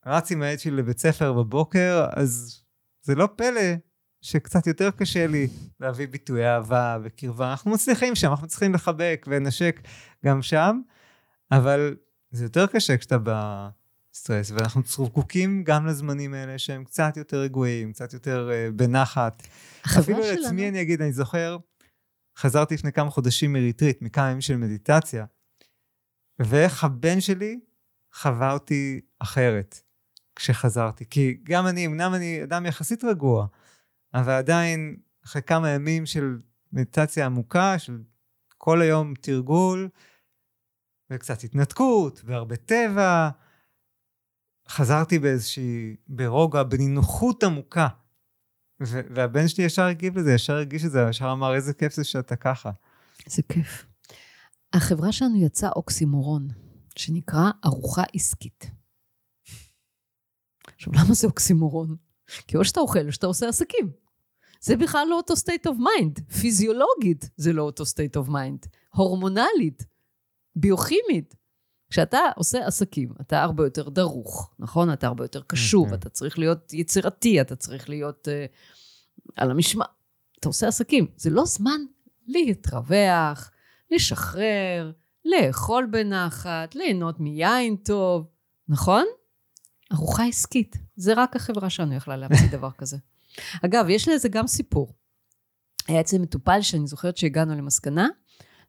רץ עם הילד שלי לבית ספר בבוקר, אז זה לא פלא שקצת יותר קשה לי להביא ביטויי אהבה וקרבה. אנחנו מצליחים שם, אנחנו צריכים לחבק ולנשק גם שם, אבל זה יותר קשה כשאתה בסטרס, ואנחנו זקוקים גם לזמנים האלה שהם קצת יותר רגועים, קצת יותר uh, בנחת. אפילו שלנו... לעצמי אני אגיד, אני זוכר, חזרתי לפני כמה חודשים מריטריט, מכמה ימים של מדיטציה, ואיך הבן שלי חווה אותי אחרת כשחזרתי. כי גם אני, אמנם אני אדם יחסית רגוע, אבל עדיין אחרי כמה ימים של מדיטציה עמוקה, של כל היום תרגול, וקצת התנתקות, והרבה טבע, חזרתי באיזושהי, ברוגע, בנינוחות עמוקה. ו- והבן שלי ישר הגיב לזה, ישר הרגיש את זה, ישר אמר, איזה כיף זה שאתה ככה. איזה כיף. החברה שלנו יצאה אוקסימורון, שנקרא ארוחה עסקית. עכשיו, למה זה אוקסימורון? כי או שאתה אוכל או שאתה עושה עסקים. זה בכלל לא אותו state of mind. פיזיולוגית זה לא אותו state of mind. הורמונלית, ביוכימית. כשאתה עושה עסקים, אתה הרבה יותר דרוך, נכון? אתה הרבה יותר קשוב, Mhm. אתה צריך להיות יצירתי, אתה צריך להיות uh, על המשמע. אתה עושה עסקים. זה לא זמן להתרווח, לשחרר, לאכול בנחת, ליהנות מיין טוב, נכון? ארוחה עסקית. זה רק החברה שלנו יכלה להמציא דבר כזה. אגב, יש לזה גם סיפור. היה אצל מטופל שאני זוכרת שהגענו למסקנה,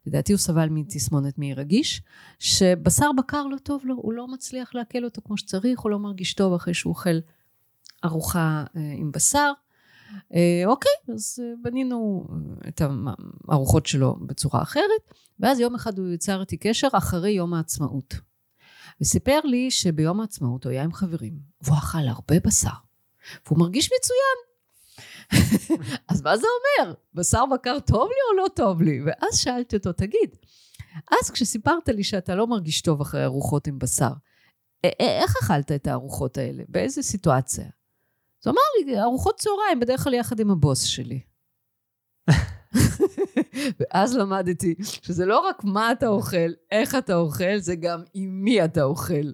לדעתי הוא סבל מתסמונת מעי רגיש, שבשר בקר לא טוב לו, הוא לא מצליח לעכל אותו כמו שצריך, הוא לא מרגיש טוב אחרי שהוא אוכל ארוחה אה, עם בשר. אה, אוקיי, אז אה, בנינו אה, את הארוחות שלו בצורה אחרת, ואז יום אחד הוא יצר איתי קשר אחרי יום העצמאות. וסיפר לי שביום העצמאות הוא היה עם חברים, והוא אכל הרבה בשר, והוא מרגיש מצוין. אז מה זה אומר? בשר בקר טוב לי או לא טוב לי? ואז שאלתי אותו, תגיד, אז כשסיפרת לי שאתה לא מרגיש טוב אחרי ארוחות עם בשר, איך אכלת את הארוחות האלה? באיזה סיטואציה? אז הוא אמר לי, ארוחות צהריים, בדרך כלל יחד עם הבוס שלי. ואז למדתי שזה לא רק מה אתה אוכל, איך אתה אוכל, זה גם עם מי אתה אוכל.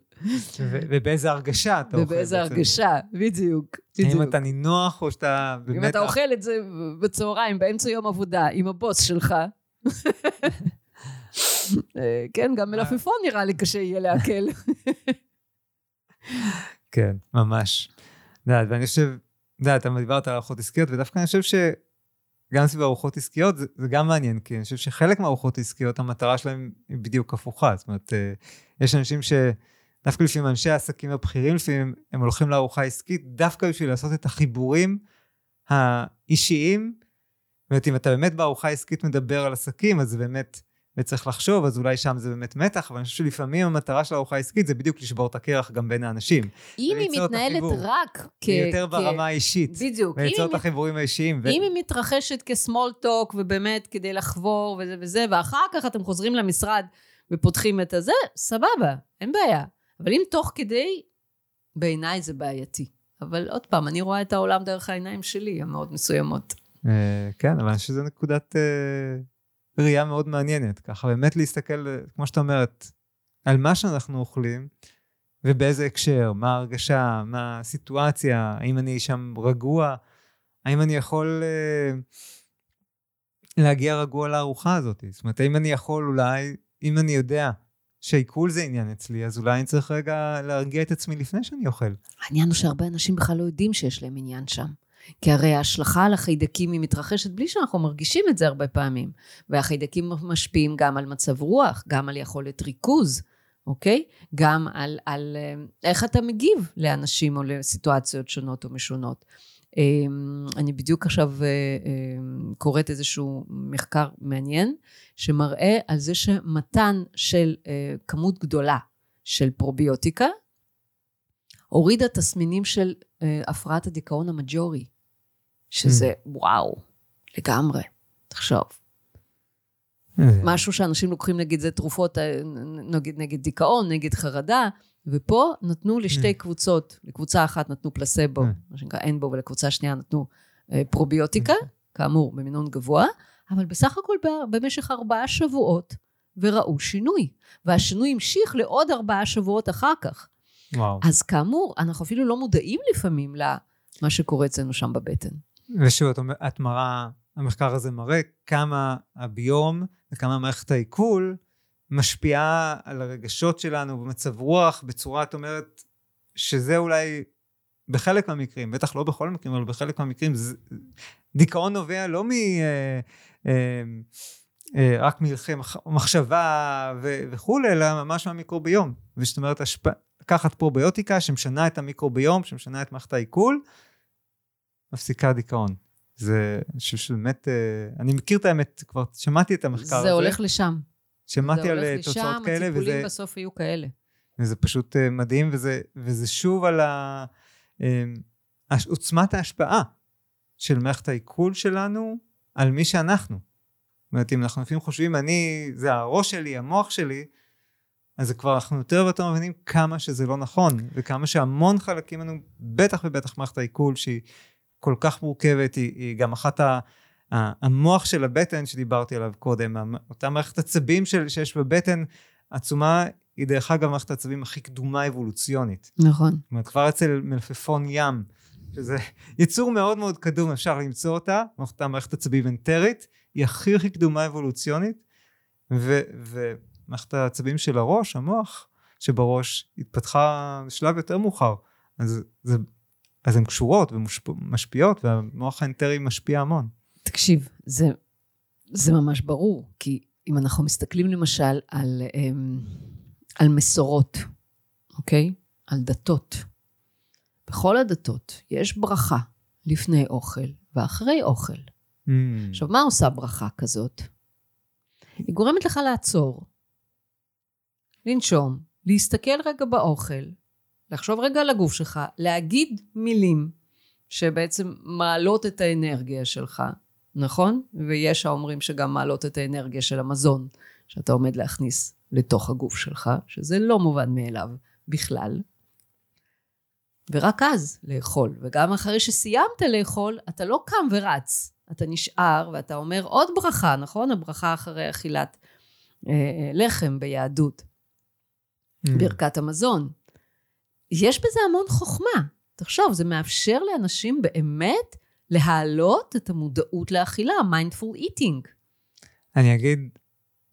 ובאיזה הרגשה אתה אוכל. ובאיזה. הרגשה, בדיוק. האם. אתה נינוח או שאתה אם באמת... אתה אוכל את זה בצהריים, באמצע יום עבודה, עם הבוס שלך, אה, כן, גם מלפפון נראה לי קשה יהיה לעכל. כן, ממש. יודעת, ואני חושב, יודעת, אתה דיברת על ארוחות עסקיות, ודווקא אני חושב שגם סביב ארוחות עסקיות זה, זה גם מעניין, כי אני חושב שחלק מהארוחות עסקיות, המטרה שלהם היא בדיוק הפוכה. זאת אומרת, אה, יש אנשים ש... דווקא לפעמים אנשי העסקים הבכירים, לפעמים הם הולכים לארוחה עסקית דווקא בשביל לעשות את החיבורים האישיים. זאת אומרת, אם אתה באמת בארוחה עסקית מדבר על עסקים, אז זה באמת וצריך לחשוב, אז אולי שם זה באמת מתח, אבל אני חושב שלפעמים המטרה של ארוחה עסקית זה בדיוק לשבור את הקרח גם בין האנשים. אם היא מתנהלת רק כ... יותר ברמה האישית. בדיוק. וליצור את החיבורים האישיים. אם היא מתרחשת כסמול טוק, ובאמת כדי לחבור וזה וזה, ואחר כך אתם חוזרים למשרד ופותחים את הזה, סבבה, אין בעיה. אבל אם תוך כדי, בעיניי זה בעייתי. אבל עוד פעם, אני רואה את העולם דרך העיניים שלי, המאוד מסוימות. אה, כן, אבל אני חושב שזו נקודת... אה, ראייה מאוד מעניינת, ככה באמת להסתכל, כמו שאתה אומרת, על מה שאנחנו אוכלים, ובאיזה הקשר, מה ההרגשה, מה הסיטואציה, האם אני שם רגוע, האם אני יכול uh, להגיע רגוע לארוחה הזאת. זאת אומרת, האם אני יכול אולי, אם אני יודע שעיכול זה עניין אצלי, אז אולי אני צריך רגע להרגיע את עצמי לפני שאני אוכל. העניין הוא שהרבה אנשים בכלל לא יודעים שיש להם עניין שם. כי הרי ההשלכה על החיידקים היא מתרחשת בלי שאנחנו מרגישים את זה הרבה פעמים. והחיידקים משפיעים גם על מצב רוח, גם על יכולת ריכוז, אוקיי? גם על, על אה, איך אתה מגיב לאנשים או לסיטואציות שונות או משונות. אמ, אני בדיוק עכשיו אה, אה, קוראת איזשהו מחקר מעניין, שמראה על זה שמתן של כמות גדולה של פרוביוטיקה, הורידה תסמינים של הפרעת הדיכאון המג'ורי. שזה mm. וואו, לגמרי, תחשוב. אה. משהו שאנשים לוקחים, נגיד, זה תרופות אה, נגד, נגד דיכאון, נגד חרדה, ופה נתנו לשתי mm. קבוצות, לקבוצה אחת נתנו פלסבו, mm. מה שנקרא אין בו, ולקבוצה שנייה נתנו אה, פרוביוטיקה, כאמור, במינון גבוה, אבל בסך הכל במשך ארבעה שבועות, וראו שינוי. והשינוי המשיך לעוד ארבעה שבועות אחר כך. וואו. אז כאמור, אנחנו אפילו לא מודעים לפעמים למה שקורה אצלנו שם בבטן. ושוב, את, את מראה, המחקר הזה מראה כמה הביום וכמה מערכת העיכול משפיעה על הרגשות שלנו במצב רוח בצורה, את אומרת, שזה אולי בחלק מהמקרים, בטח לא בכל המקרים, אבל בחלק מהמקרים, זה, דיכאון נובע לא מ... אה, אה, אה, רק מלכי מחשבה ו- וכולי, אלא ממש מהמיקרוביום. וזאת אומרת, השפ... לקחת פרוביוטיקה שמשנה את המיקרוביום, שמשנה את מערכת העיכול, מפסיקה דיכאון. זה, אני חושב שבאמת, אני מכיר את האמת, כבר שמעתי את המחקר זה הזה. זה הולך לשם. שמעתי על אה, תוצאות לשם, כאלה, וזה... הטיפולים בסוף יהיו כאלה. וזה פשוט אה, מדהים, וזה, וזה שוב על ה... עוצמת ההשפעה של מערכת העיכול שלנו על מי שאנחנו. זאת אומרת, אם אנחנו לפעמים חושבים, אני, זה הראש שלי, המוח שלי, אז זה כבר אנחנו יותר ויותר מבינים כמה שזה לא נכון, וכמה שהמון חלקים לנו, בטח ובטח מערכת העיכול, שהיא כל כך מורכבת, היא, היא גם אחת ה... המוח של הבטן שדיברתי עליו קודם, אותה מערכת עצבים של, שיש בבטן עצומה, היא דרך אגב מערכת העצבים הכי קדומה אבולוציונית. נכון. זאת אומרת, כבר אצל מלפפון ים, שזה יצור מאוד מאוד קדום, אפשר למצוא אותה, אותה מערכת עצבים אנטרית, היא הכי הכי קדומה אבולוציונית, ומערכת העצבים של הראש, המוח, שבראש התפתחה בשלב יותר מאוחר. אז זה אז הן קשורות ומשפיעות, והמוח האנטרי משפיע המון. תקשיב, זה, זה ממש ברור, כי אם אנחנו מסתכלים למשל על, אמ, על מסורות, אוקיי? על דתות. בכל הדתות יש ברכה לפני אוכל ואחרי אוכל. Mm. עכשיו, מה עושה ברכה כזאת? היא גורמת לך לעצור, לנשום, להסתכל רגע באוכל, לחשוב רגע על הגוף שלך, להגיד מילים שבעצם מעלות את האנרגיה שלך, נכון? ויש האומרים שגם מעלות את האנרגיה של המזון שאתה עומד להכניס לתוך הגוף שלך, שזה לא מובן מאליו בכלל. ורק אז לאכול. וגם אחרי שסיימת לאכול, אתה לא קם ורץ. אתה נשאר ואתה אומר עוד ברכה, נכון? הברכה אחרי אכילת אה, אה לחם ביהדות. Mm. ברכת המזון. יש בזה המון חוכמה. תחשוב, זה מאפשר לאנשים באמת להעלות את המודעות לאכילה, mindful eating. אני אגיד,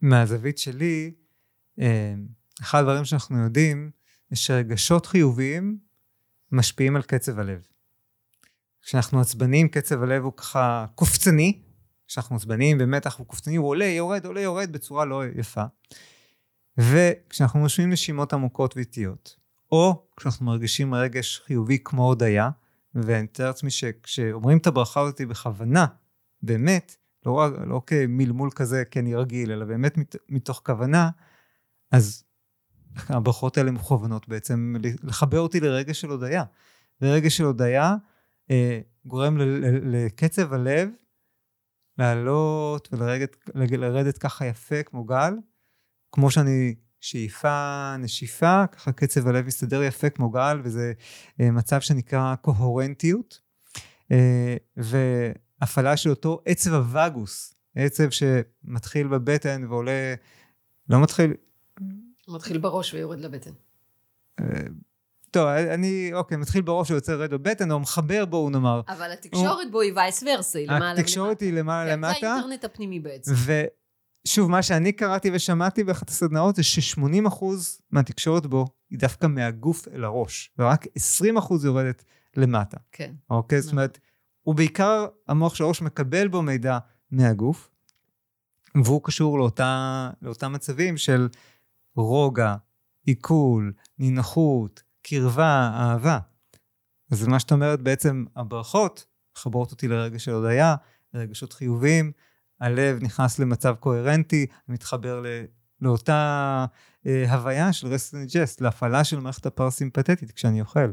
מהזווית שלי, אה, אחד הדברים שאנחנו יודעים, זה שרגשות חיוביים משפיעים על קצב הלב. כשאנחנו עצבנים, קצב הלב הוא ככה קופצני, כשאנחנו עצבנים במתח הוא קופצני, הוא עולה, יורד, עולה, יורד בצורה לא יפה. וכשאנחנו נושמים נשימות עמוקות ואיטיות, או כשאנחנו מרגישים רגש חיובי כמו הודיה, ואני מתאר לעצמי שכשאומרים את הברכה הזאת בכוונה, באמת, לא, לא כמלמול כזה כי אני רגיל, אלא באמת מת, מתוך כוונה, אז הברכות האלה מכוונות בעצם לחבר אותי לרגש של הודיה. ורגש של הודיה אה, גורם ל, ל, לקצב הלב לעלות ולרדת ככה יפה כמו גל, כמו שאני שאיפה, נשיפה, ככה קצב הלב מסתדר יפה כמו גל, וזה אה, מצב שנקרא קוהרנטיות. אה, והפעלה של אותו עצב הווגוס, עצב שמתחיל בבטן ועולה, לא מתחיל... מתחיל בראש ויורד לבטן. אה, טוב, אני, אוקיי, מתחיל בראש ויוצא רד בבטן, או מחבר בו, נאמר. אבל התקשורת הוא... בו היא וייס ורסה, היא למעלה למטה. התקשורת היא למעלה למטה. כן, זה האינטרנט הפנימי בעצם. שוב, מה שאני קראתי ושמעתי באחת הסדנאות זה ש-80% מהתקשורת בו היא דווקא מהגוף אל הראש, ורק 20% יורדת למטה. כן. אוקיי? זאת אומרת, הוא בעיקר, המוח של הראש מקבל בו מידע מהגוף, והוא קשור לאותה, לאותם מצבים של רוגע, עיכול, נינוחות, קרבה, אהבה. אז מה שאת אומרת, בעצם הברכות מחברות אותי לרגש של הודיה, לרגשות חיוביים, הלב נכנס למצב קוהרנטי, מתחבר ל, לאותה אה, הוויה של רסט ג'סט, להפעלה של מערכת הפרסימפטית כשאני אוכל.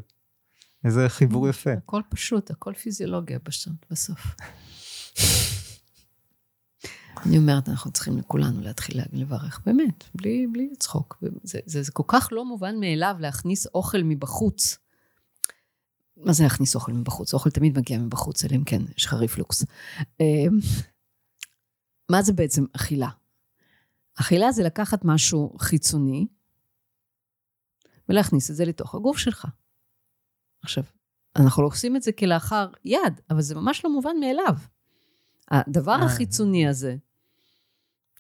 איזה חיבור mm, יפה. הכל פשוט, הכל פיזיולוגיה בסוף. אני אומרת, אנחנו צריכים לכולנו להתחיל לברך, באמת, בלי, בלי צחוק. זה, זה, זה כל כך לא מובן מאליו להכניס אוכל מבחוץ. מה זה להכניס אוכל מבחוץ? אוכל תמיד מגיע מבחוץ, אלא אם כן, יש לך ריפלוקס. מה זה בעצם אכילה? אכילה זה לקחת משהו חיצוני ולהכניס את זה לתוך הגוף שלך. עכשיו, אנחנו לא עושים את זה כלאחר יד, אבל זה ממש לא מובן מאליו. הדבר אה. החיצוני הזה,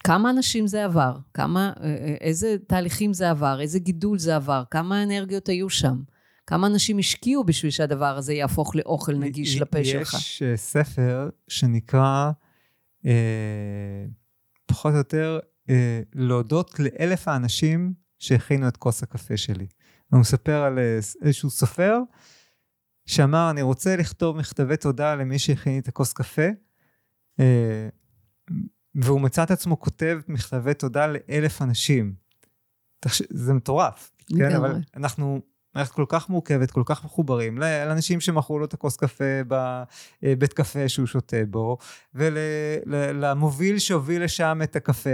כמה אנשים זה עבר, כמה, אה, אה, איזה תהליכים זה עבר, איזה גידול זה עבר, כמה אנרגיות היו שם, כמה אנשים השקיעו בשביל שהדבר הזה יהפוך לאוכל נגיש לפה שלך. יש ספר שנקרא אה, פחות או יותר אה, להודות לאלף האנשים שהכינו את כוס הקפה שלי. הוא מספר על אה, איזשהו סופר שאמר, אני רוצה לכתוב מכתבי תודה למי שהכין לי את הכוס קפה, אה, והוא מצא את עצמו כותב מכתבי תודה לאלף אנשים. זה מטורף, כן? אבל אנחנו מערכת כל כך מורכבת, כל כך מחוברים, לאנשים שמכרו לו את הכוס קפה בבית קפה שהוא שותה בו, ולמוביל שהוביל לשם את הקפה,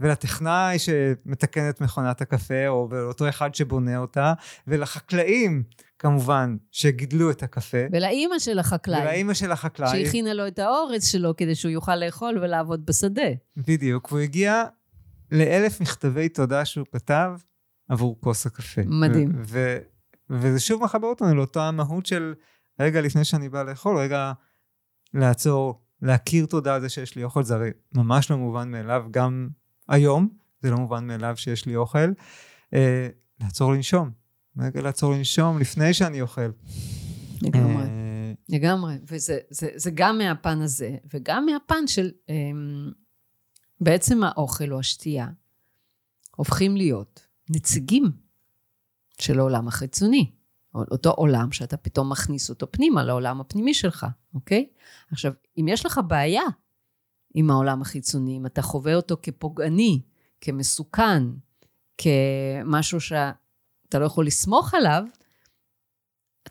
ולטכנאי שמתקן את מכונת הקפה, או לאותו אחד שבונה אותה, ולחקלאים. כמובן, שגידלו את הקפה. ולאימא של החקלאי. ולאימא של החקלאי. שהכינה לו את האורץ שלו כדי שהוא יוכל לאכול ולעבוד בשדה. בדיוק, והוא הגיע לאלף מכתבי תודה שהוא כתב עבור כוס הקפה. מדהים. ו- וזה שוב מחבר אותנו לאותה המהות של רגע לפני שאני בא לאכול, רגע לעצור, להכיר תודה על זה שיש לי אוכל, זה הרי ממש לא מובן מאליו, גם היום זה לא מובן מאליו שיש לי אוכל. אה, לעצור לנשום, רגע לעצור לנשום לפני שאני אוכל. לגמרי. אה, לגמרי, וזה זה, זה גם מהפן הזה, וגם מהפן של אה, בעצם האוכל או השתייה הופכים להיות נציגים של העולם החיצוני. אותו עולם שאתה פתאום מכניס אותו פנימה לעולם הפנימי שלך, אוקיי? עכשיו, אם יש לך בעיה עם העולם החיצוני, אם אתה חווה אותו כפוגעני, כמסוכן, כמשהו שאתה לא יכול לסמוך עליו,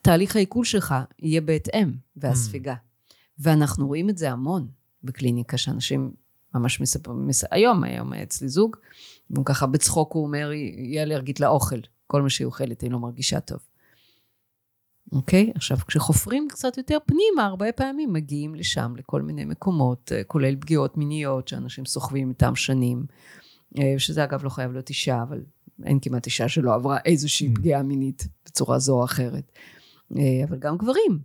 תהליך העיכול שלך יהיה בהתאם, והספיגה. Mm. ואנחנו רואים את זה המון בקליניקה, שאנשים ממש מספרים, מס... היום, היום אצלי זוג, והוא ככה בצחוק הוא אומר, היא אלרגית לאוכל. כל מה שהיא אוכלת, היא לא מרגישה טוב. אוקיי? עכשיו, כשחופרים קצת יותר פנימה, הרבה פעמים מגיעים לשם, לכל מיני מקומות, אה, כולל פגיעות מיניות שאנשים סוחבים איתם שנים, אה, שזה אגב לא חייב להיות אישה, אבל אין כמעט אישה שלא עברה איזושהי mm. פגיעה מינית בצורה זו או אחרת. אה, אבל גם גברים.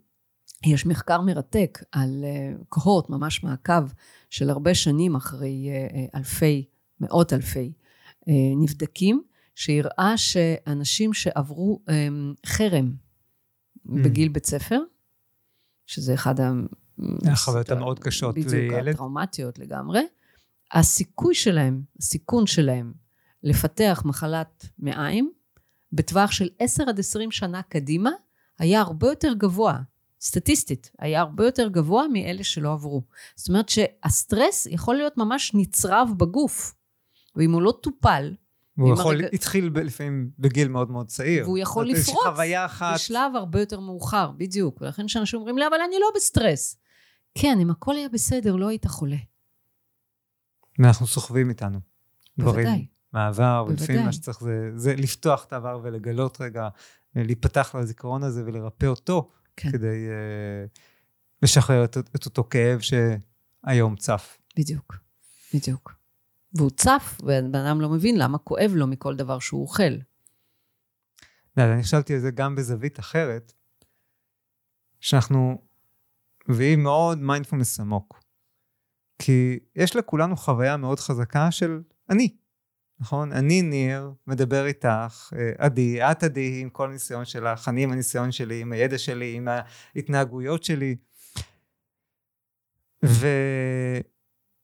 יש מחקר מרתק על קהורט, ממש מעקב של הרבה שנים אחרי אלפי, מאות אלפי נבדקים, שהראה שאנשים שעברו חרם mm. בגיל בית ספר, שזה אחד ה... החוויות המאוד קשות לילד. בדיוק, הטראומטיות לגמרי. הסיכוי שלהם, הסיכון שלהם לפתח מחלת מעיים, בטווח של 10 עד 20 שנה קדימה, היה הרבה יותר גבוה, סטטיסטית, היה הרבה יותר גבוה מאלה שלא עברו. זאת אומרת שהסטרס יכול להיות ממש נצרב בגוף, ואם הוא לא טופל, הוא יכול, הרג... התחיל ב, לפעמים בגיל מאוד מאוד צעיר. והוא יכול לפרוץ אחת... בשלב הרבה יותר מאוחר, בדיוק. ולכן כשאנשים אומרים לי, אבל אני לא בסטרס. כן, אם הכל היה בסדר, לא היית חולה. ואנחנו סוחבים איתנו. בוודאי. דברים מהעבר, ולפעמים מה שצריך זה, זה לפתוח את העבר ולגלות רגע, להיפתח לזיכרון הזה ולרפא אותו, כן. כדי uh, לשחרר את, את אותו כאב שהיום צף. בדיוק, בדיוק. והוא צף, ובן אדם לא מבין למה כואב לו מכל דבר שהוא אוכל. אני חשבתי על זה גם בזווית אחרת, שאנחנו מביאים מאוד מיינדפולנס עמוק. כי יש לכולנו חוויה מאוד חזקה של אני, נכון? אני ניר, מדבר איתך, אה, עדי, את עדי עם כל הניסיון שלך, אני עם הניסיון שלי, עם הידע שלי, עם ההתנהגויות שלי.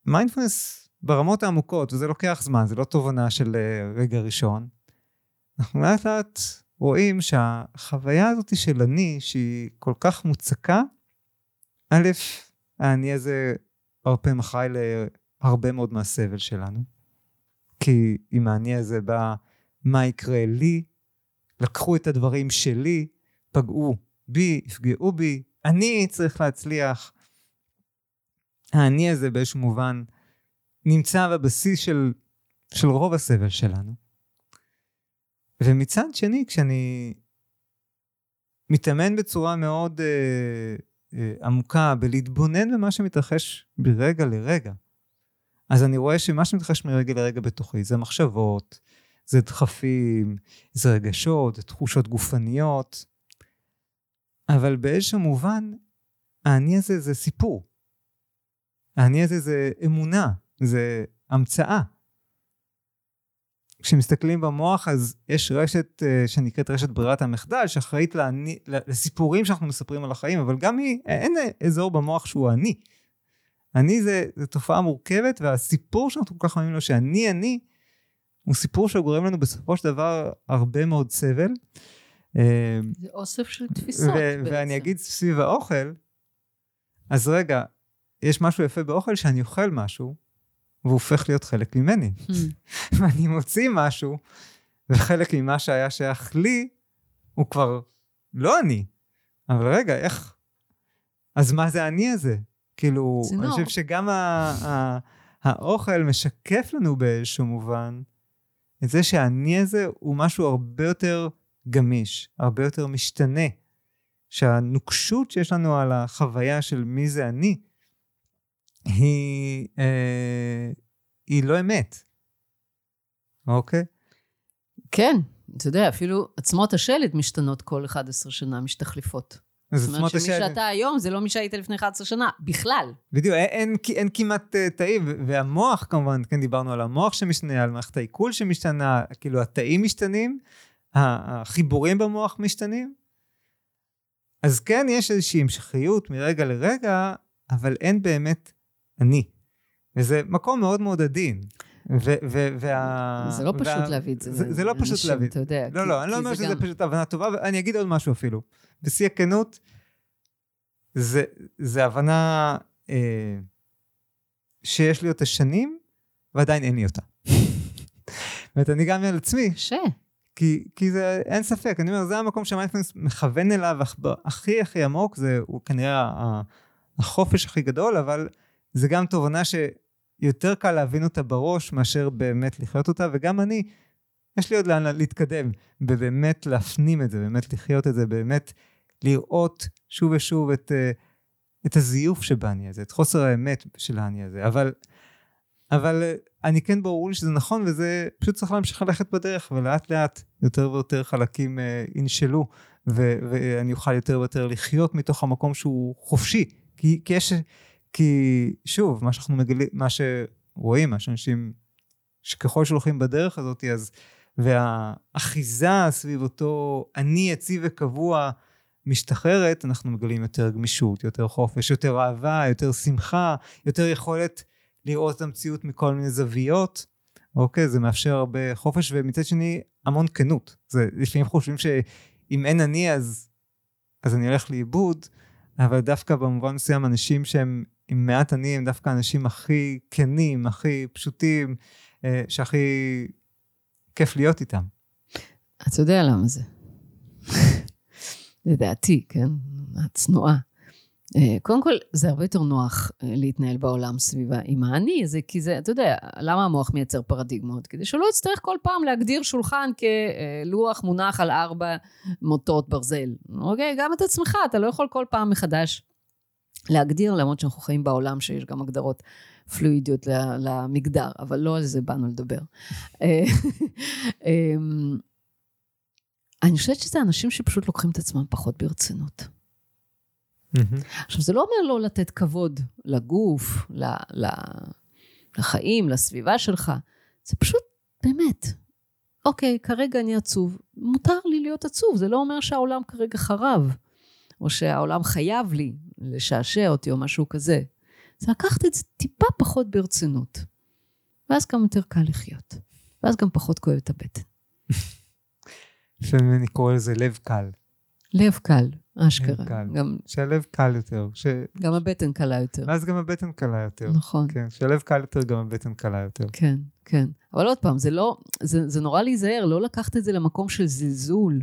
ומיינדפולנס ברמות העמוקות, וזה לוקח זמן, זה לא תובנה של אה, רגע ראשון, אנחנו לאט לאט רואים שהחוויה הזאת של אני, שהיא כל כך מוצקה, א', האני הזה הרבה פעמים אחראי להרבה מאוד מהסבל שלנו. כי עם האני הזה בא מה יקרה לי, לקחו את הדברים שלי, פגעו בי, יפגעו בי, אני צריך להצליח. האני הזה באיזשהו מובן נמצא בבסיס של, של רוב הסבל שלנו. ומצד שני, כשאני מתאמן בצורה מאוד אה, אה, עמוקה בלהתבונן במה שמתרחש ברגע לרגע, אז אני רואה שמה שמתרחש מרגע לרגע בתוכי זה מחשבות, זה דחפים, זה רגשות, זה תחושות גופניות, אבל באיזשהו מובן, האני הזה זה סיפור. האני הזה זה אמונה, זה המצאה. כשמסתכלים במוח אז יש רשת uh, שנקראת רשת ברירת המחדל שאחראית לעני, לסיפורים שאנחנו מספרים על החיים אבל גם היא אין אזור במוח שהוא אני. אני זה, זה תופעה מורכבת והסיפור שאנחנו כל כך מאמינים לו שאני אני הוא סיפור שגורם לנו בסופו של דבר הרבה מאוד סבל. אה, זה אוסף של תפיסות בעצם. ואני אגיד סביב האוכל אז רגע יש משהו יפה באוכל שאני אוכל משהו והוא הופך להיות חלק ממני. Hmm. ואני מוציא משהו, וחלק ממה שהיה שייך לי, הוא כבר לא אני. אבל רגע, איך... אז מה זה אני הזה? כאילו, צינור. אני חושב שגם ה- ה- האוכל משקף לנו באיזשהו מובן את זה שהאני הזה הוא משהו הרבה יותר גמיש, הרבה יותר משתנה. שהנוקשות שיש לנו על החוויה של מי זה אני, היא, אה, היא לא אמת, אוקיי? כן, אתה יודע, אפילו עצמות השלד משתנות כל 11 שנה, משתחליפות. זאת אומרת שמי שאתה היום זה לא מי שהיית לפני 11 שנה, בכלל. בדיוק, אין, אין, אין כמעט uh, תאים, והמוח כמובן, כן דיברנו על המוח שמשתנה, על מערכת העיכול שמשתנה, כאילו התאים משתנים, החיבורים במוח משתנים. אז כן, יש איזושהי המשכיות מרגע לרגע, אבל אין באמת אני. וזה מקום מאוד מאוד עדין. וה... זה לא פשוט וה... להביא את זה. זה, זה לא פשוט להביא. אתה יודע. לא, כי, לא, אני לא אומר שזה גם... פשוט הבנה טובה, ואני אגיד עוד משהו אפילו. בשיא הכנות, זה, זה הבנה אה, שיש לי אותה שנים, ועדיין אין לי אותה. זאת אני גם על עצמי. קשה. כי, כי זה, אין ספק, אני אומר, זה המקום שהמיינדפלנס מכוון אליו הכי הכי עמוק, זה הוא כנראה החופש הכי גדול, אבל זה גם תובנה שיותר קל להבין אותה בראש מאשר באמת לחיות אותה, וגם אני, יש לי עוד לאן להתקדם, ובאמת להפנים את זה, באמת לחיות את זה, באמת לראות שוב ושוב את, אה, את הזיוף שבאני הזה, את חוסר האמת של האני הזה, אבל, אבל אה, אני כן ברור לי שזה נכון, וזה פשוט צריך להמשיך ללכת בדרך, ולאט לאט יותר ויותר חלקים uh, ינשלו ואני אוכל יותר ויותר לחיות מתוך המקום שהוא חופשי. כי, כי יש, כי שוב, מה שאנחנו מגלים, מה שרואים, מה שאנשים, שככל שהולכים בדרך הזאת, אז, והאחיזה סביב אותו אני יציב וקבוע משתחררת, אנחנו מגלים יותר גמישות, יותר חופש, יותר אהבה, יותר שמחה, יותר יכולת לראות את המציאות מכל מיני זוויות. אוקיי, זה מאפשר הרבה חופש, ומצד שני, המון כנות. זה, לפעמים חושבים שאם אין אני, אז, אז אני הולך לאיבוד, אבל דווקא במובן מסוים, אנשים שהם עם מעט אני, הם דווקא האנשים הכי כנים, הכי פשוטים, אה, שהכי כיף להיות איתם. אתה יודע למה זה. לדעתי, כן? הצנועה. אה, קודם כל, זה הרבה יותר נוח אה, להתנהל בעולם סביבה עם האני, זה כי זה, אתה יודע, למה המוח מייצר פרדיגמות? כדי שהוא לא יצטרך כל פעם להגדיר שולחן כלוח מונח על ארבע מוטות ברזל. אוקיי? גם את עצמך, אתה לא יכול כל פעם מחדש להגדיר, למרות שאנחנו חיים בעולם שיש גם הגדרות פלואידיות למגדר, אבל לא על זה באנו לדבר. אה, אמ, אני חושבת שזה אנשים שפשוט לוקחים את עצמם פחות ברצינות. עכשיו, זה לא אומר לא לתת כבוד לגוף, ל, ל, לחיים, לסביבה שלך. זה פשוט, באמת, אוקיי, כרגע אני עצוב, מותר לי להיות עצוב, זה לא אומר שהעולם כרגע חרב, או שהעולם חייב לי לשעשע אותי או משהו כזה. זה לקחת את זה טיפה פחות ברצינות. ואז גם יותר קל לחיות. ואז גם פחות כואב את הבטן. לפעמים אני קורא לזה לב קל. לב קל, אשכרה. לב קל. גם... שהלב קל יותר. ש... גם הבטן קלה יותר. ואז גם הבטן קלה יותר. נכון. כן, שהלב קל יותר, גם הבטן קלה יותר. כן, כן. אבל עוד פעם, זה לא, זה, זה נורא להיזהר, לא לקחת את זה למקום של זלזול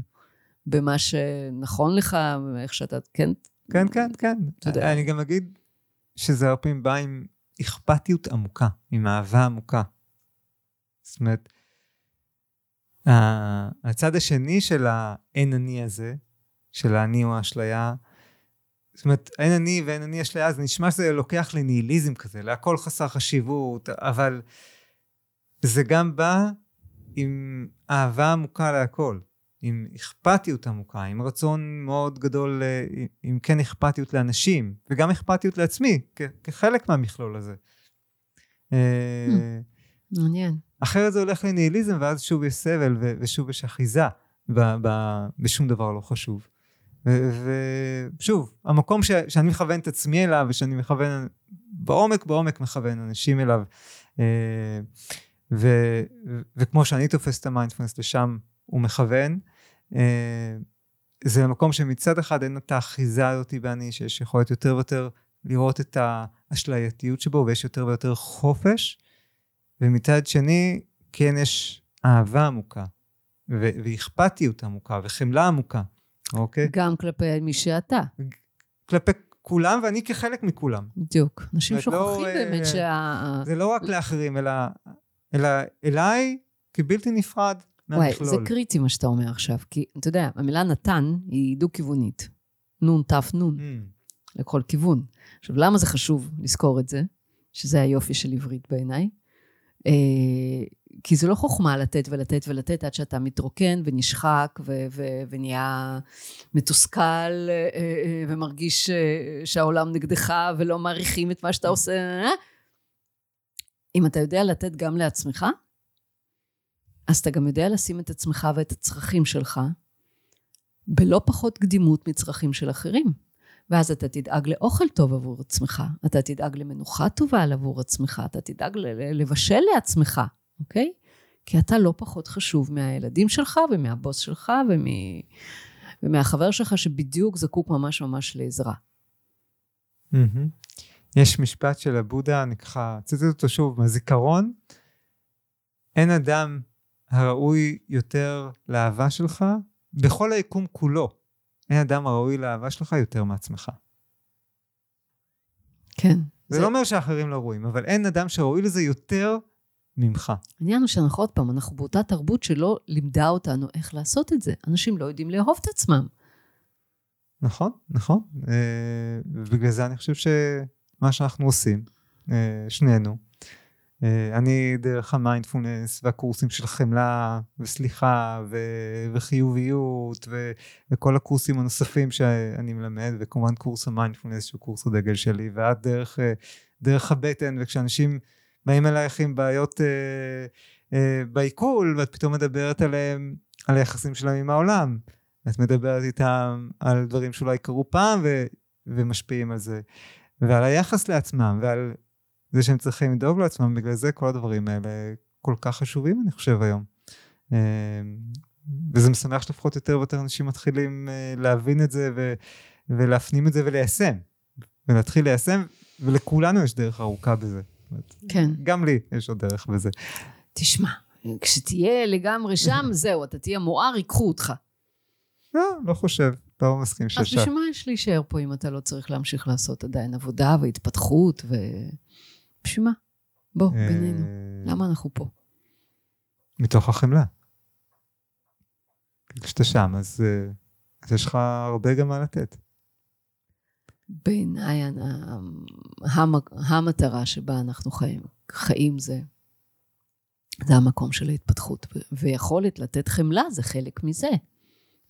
במה שנכון לך, איך שאתה, כן? כן, כן, כן. אני גם אגיד שזה הרבה פעמים בא עם אכפתיות עמוקה, עם אהבה עמוקה. זאת אומרת, הצד השני של האין אני הזה, של האני או האשליה, זאת אומרת, אין אני ואין אני אשליה, זה נשמע שזה לוקח לניהיליזם כזה, להכל חסר חשיבות, אבל זה גם בא עם אהבה עמוקה להכל, עם אכפתיות עמוקה, עם רצון מאוד גדול, אה, עם כן אכפתיות לאנשים, וגם אכפתיות לעצמי, כחלק מהמכלול הזה. אה, מעניין. אחרת זה הולך לניהיליזם, ואז שוב יש סבל ושוב יש אחיזה בשום דבר לא חשוב. ושוב, המקום ש, שאני מכוון את עצמי אליו, ושאני מכוון, בעומק בעומק מכוון אנשים אליו, אה, ו, וכמו שאני תופס את המיינדפלנס לשם הוא מכוון, זה מקום שמצד אחד אין את האחיזה הזאת באני, שיש יכולת יותר ויותר לראות את האשלייתיות שבו, ויש יותר ויותר חופש, ומצד שני, כן יש אהבה עמוקה, ואכפתיות עמוקה, וחמלה עמוקה, אוקיי? גם כלפי מי שאתה. כלפי כולם, ואני כחלק מכולם. בדיוק. אנשים לא, שוכחים לא, באמת שה... זה לא רק לאחרים, אלא, אלא אליי כבלתי נפרד מהמכלול. וואי, זה קריטי מה שאתה אומר עכשיו, כי אתה יודע, המילה נתן היא דו-כיוונית. נון, תף, נון. Mm. לכל כיוון. עכשיו, למה זה חשוב לזכור את זה? שזה היופי של עברית בעיניי. אה, כי זה לא חוכמה לתת ולתת ולתת עד שאתה מתרוקן ונשחק ו- ו- ונהיה מתוסכל אה, אה, ומרגיש שהעולם נגדך ולא מעריכים את מה שאתה עושה. אם אתה יודע לתת גם לעצמך, אז אתה גם יודע לשים את עצמך ואת הצרכים שלך בלא פחות קדימות מצרכים של אחרים. ואז אתה תדאג לאוכל טוב עבור עצמך, אתה תדאג למנוחה טובה עבור עצמך, אתה תדאג לבשל לעצמך, אוקיי? כי אתה לא פחות חשוב מהילדים שלך ומהבוס שלך ומ... ומהחבר שלך שבדיוק זקוק ממש ממש לעזרה. יש משפט של הבודה, אני ככה אצטט אותו שוב, מהזיכרון, אין אדם הראוי יותר לאהבה שלך בכל היקום כולו. אין אדם הראוי לאהבה שלך יותר מעצמך. כן. זה, זה לא אומר שאחרים לא ראויים, אבל אין אדם שראוי לזה יותר ממך. העניין הוא שאנחנו עוד פעם, אנחנו באותה תרבות שלא לימדה אותנו איך לעשות את זה. אנשים לא יודעים לאהוב את עצמם. נכון, נכון. ובגלל זה אני חושב שמה שאנחנו עושים, אה, שנינו, אה, אני דרך המיינדפולנס והקורסים של חמלה וסליחה ו- וחיוביות ו- וכל הקורסים הנוספים שאני מלמד וכמובן קורס המיינדפולנס שהוא קורס הדגל שלי ואת דרך, אה, דרך הבטן וכשאנשים באים אלייך עם בעיות אה, אה, בעיכול ואת פתאום מדברת עליהם על היחסים שלהם עם העולם. את מדברת איתם על דברים שאולי קרו פעם ו- ומשפיעים על זה. ועל היחס לעצמם ועל זה שהם צריכים לדאוג לעצמם, בגלל זה כל הדברים האלה כל כך חשובים, אני חושב, היום. אה, וזה משמח שלפחות יותר ויותר אנשים מתחילים אה, להבין את זה ו- ולהפנים את זה וליישם. ולהתחיל ליישם, ולכולנו יש דרך ארוכה בזה. כן. גם לי יש עוד דרך בזה. תשמע, כשתהיה לגמרי שם, זהו, אתה תהיה מואר, ייקחו אותך. לא, לא חושב, לא מסכים אז ששם. בשביל מה יש להישאר פה אם אתה לא צריך להמשיך לעשות עדיין עבודה והתפתחות ו... בשביל מה? בוא, בינינו. אה, למה אנחנו פה? מתוך החמלה. כשאתה שם, אז, אה, אז יש לך הרבה גם מה לתת. בעיניי המטרה שבה אנחנו חיים, חיים זה, זה המקום של ההתפתחות. ויכולת לתת חמלה זה חלק מזה,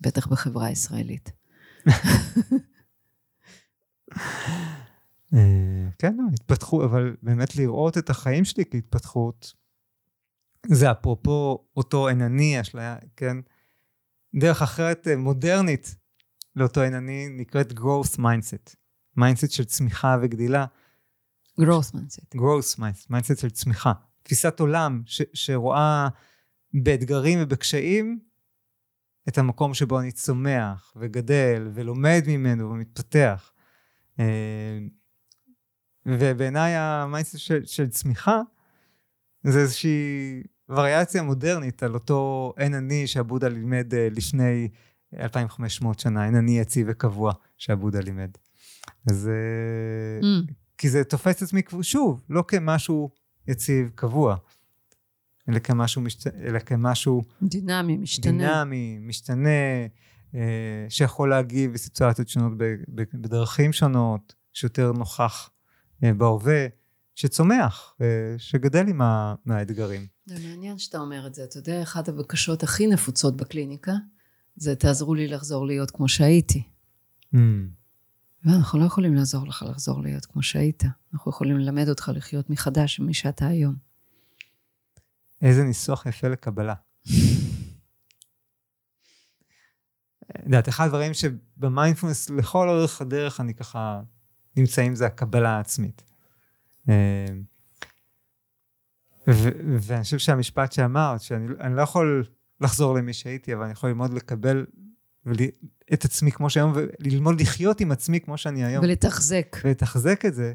בטח בחברה הישראלית. אה, כן, לא, התפתחות, אבל באמת לראות את החיים שלי כהתפתחות, זה אפרופו אותו אני, אשליה, כן? דרך אחרת אה, מודרנית לאותו אני נקראת growth mindset. mindset של צמיחה וגדילה. growth mindset. growth mindset, mindset של צמיחה. תפיסת עולם ש, שרואה באתגרים ובקשיים את המקום שבו אני צומח וגדל ולומד ממנו ומתפתח. ובעיניי ה mindset של, של צמיחה זה איזושהי וריאציה מודרנית על אותו אין אני שהבודהא לימד אה, לפני 2500 שנה, אין אני יציב וקבוע שהבודה לימד. אז אה, Mm. כי זה תופס את עצמי שוב, לא כמשהו יציב קבוע, אלא כמשהו, משת... אלא כמשהו דינמי, משתנה. דינמי, משתנה, אה, שיכול להגיב בסיטואציות שונות בדרכים שונות, שיותר נוכח בהווה, שצומח, אה, שגדל עם ה- מהאתגרים. זה מעניין שאתה אומר את זה. אתה יודע, אחת הבקשות הכי נפוצות בקליניקה, זה תעזרו לי לחזור להיות כמו שהייתי. ואנחנו לא יכולים לעזור לך לחזור להיות כמו שהיית. אנחנו יכולים ללמד אותך לחיות מחדש עם מי שאתה היום. איזה ניסוח יפה לקבלה. את יודעת, אחד הדברים שבמיינדפולנס לכל אורך הדרך אני ככה נמצאים זה הקבלה העצמית. אה, ו- ואני חושב שהמשפט שאמרת, שאני אני לא יכול לחזור למי שהייתי, אבל אני יכול ללמוד לקבל ול- את עצמי כמו שהיום, וללמוד לחיות עם עצמי כמו שאני היום. ולתחזק. ולתחזק את זה,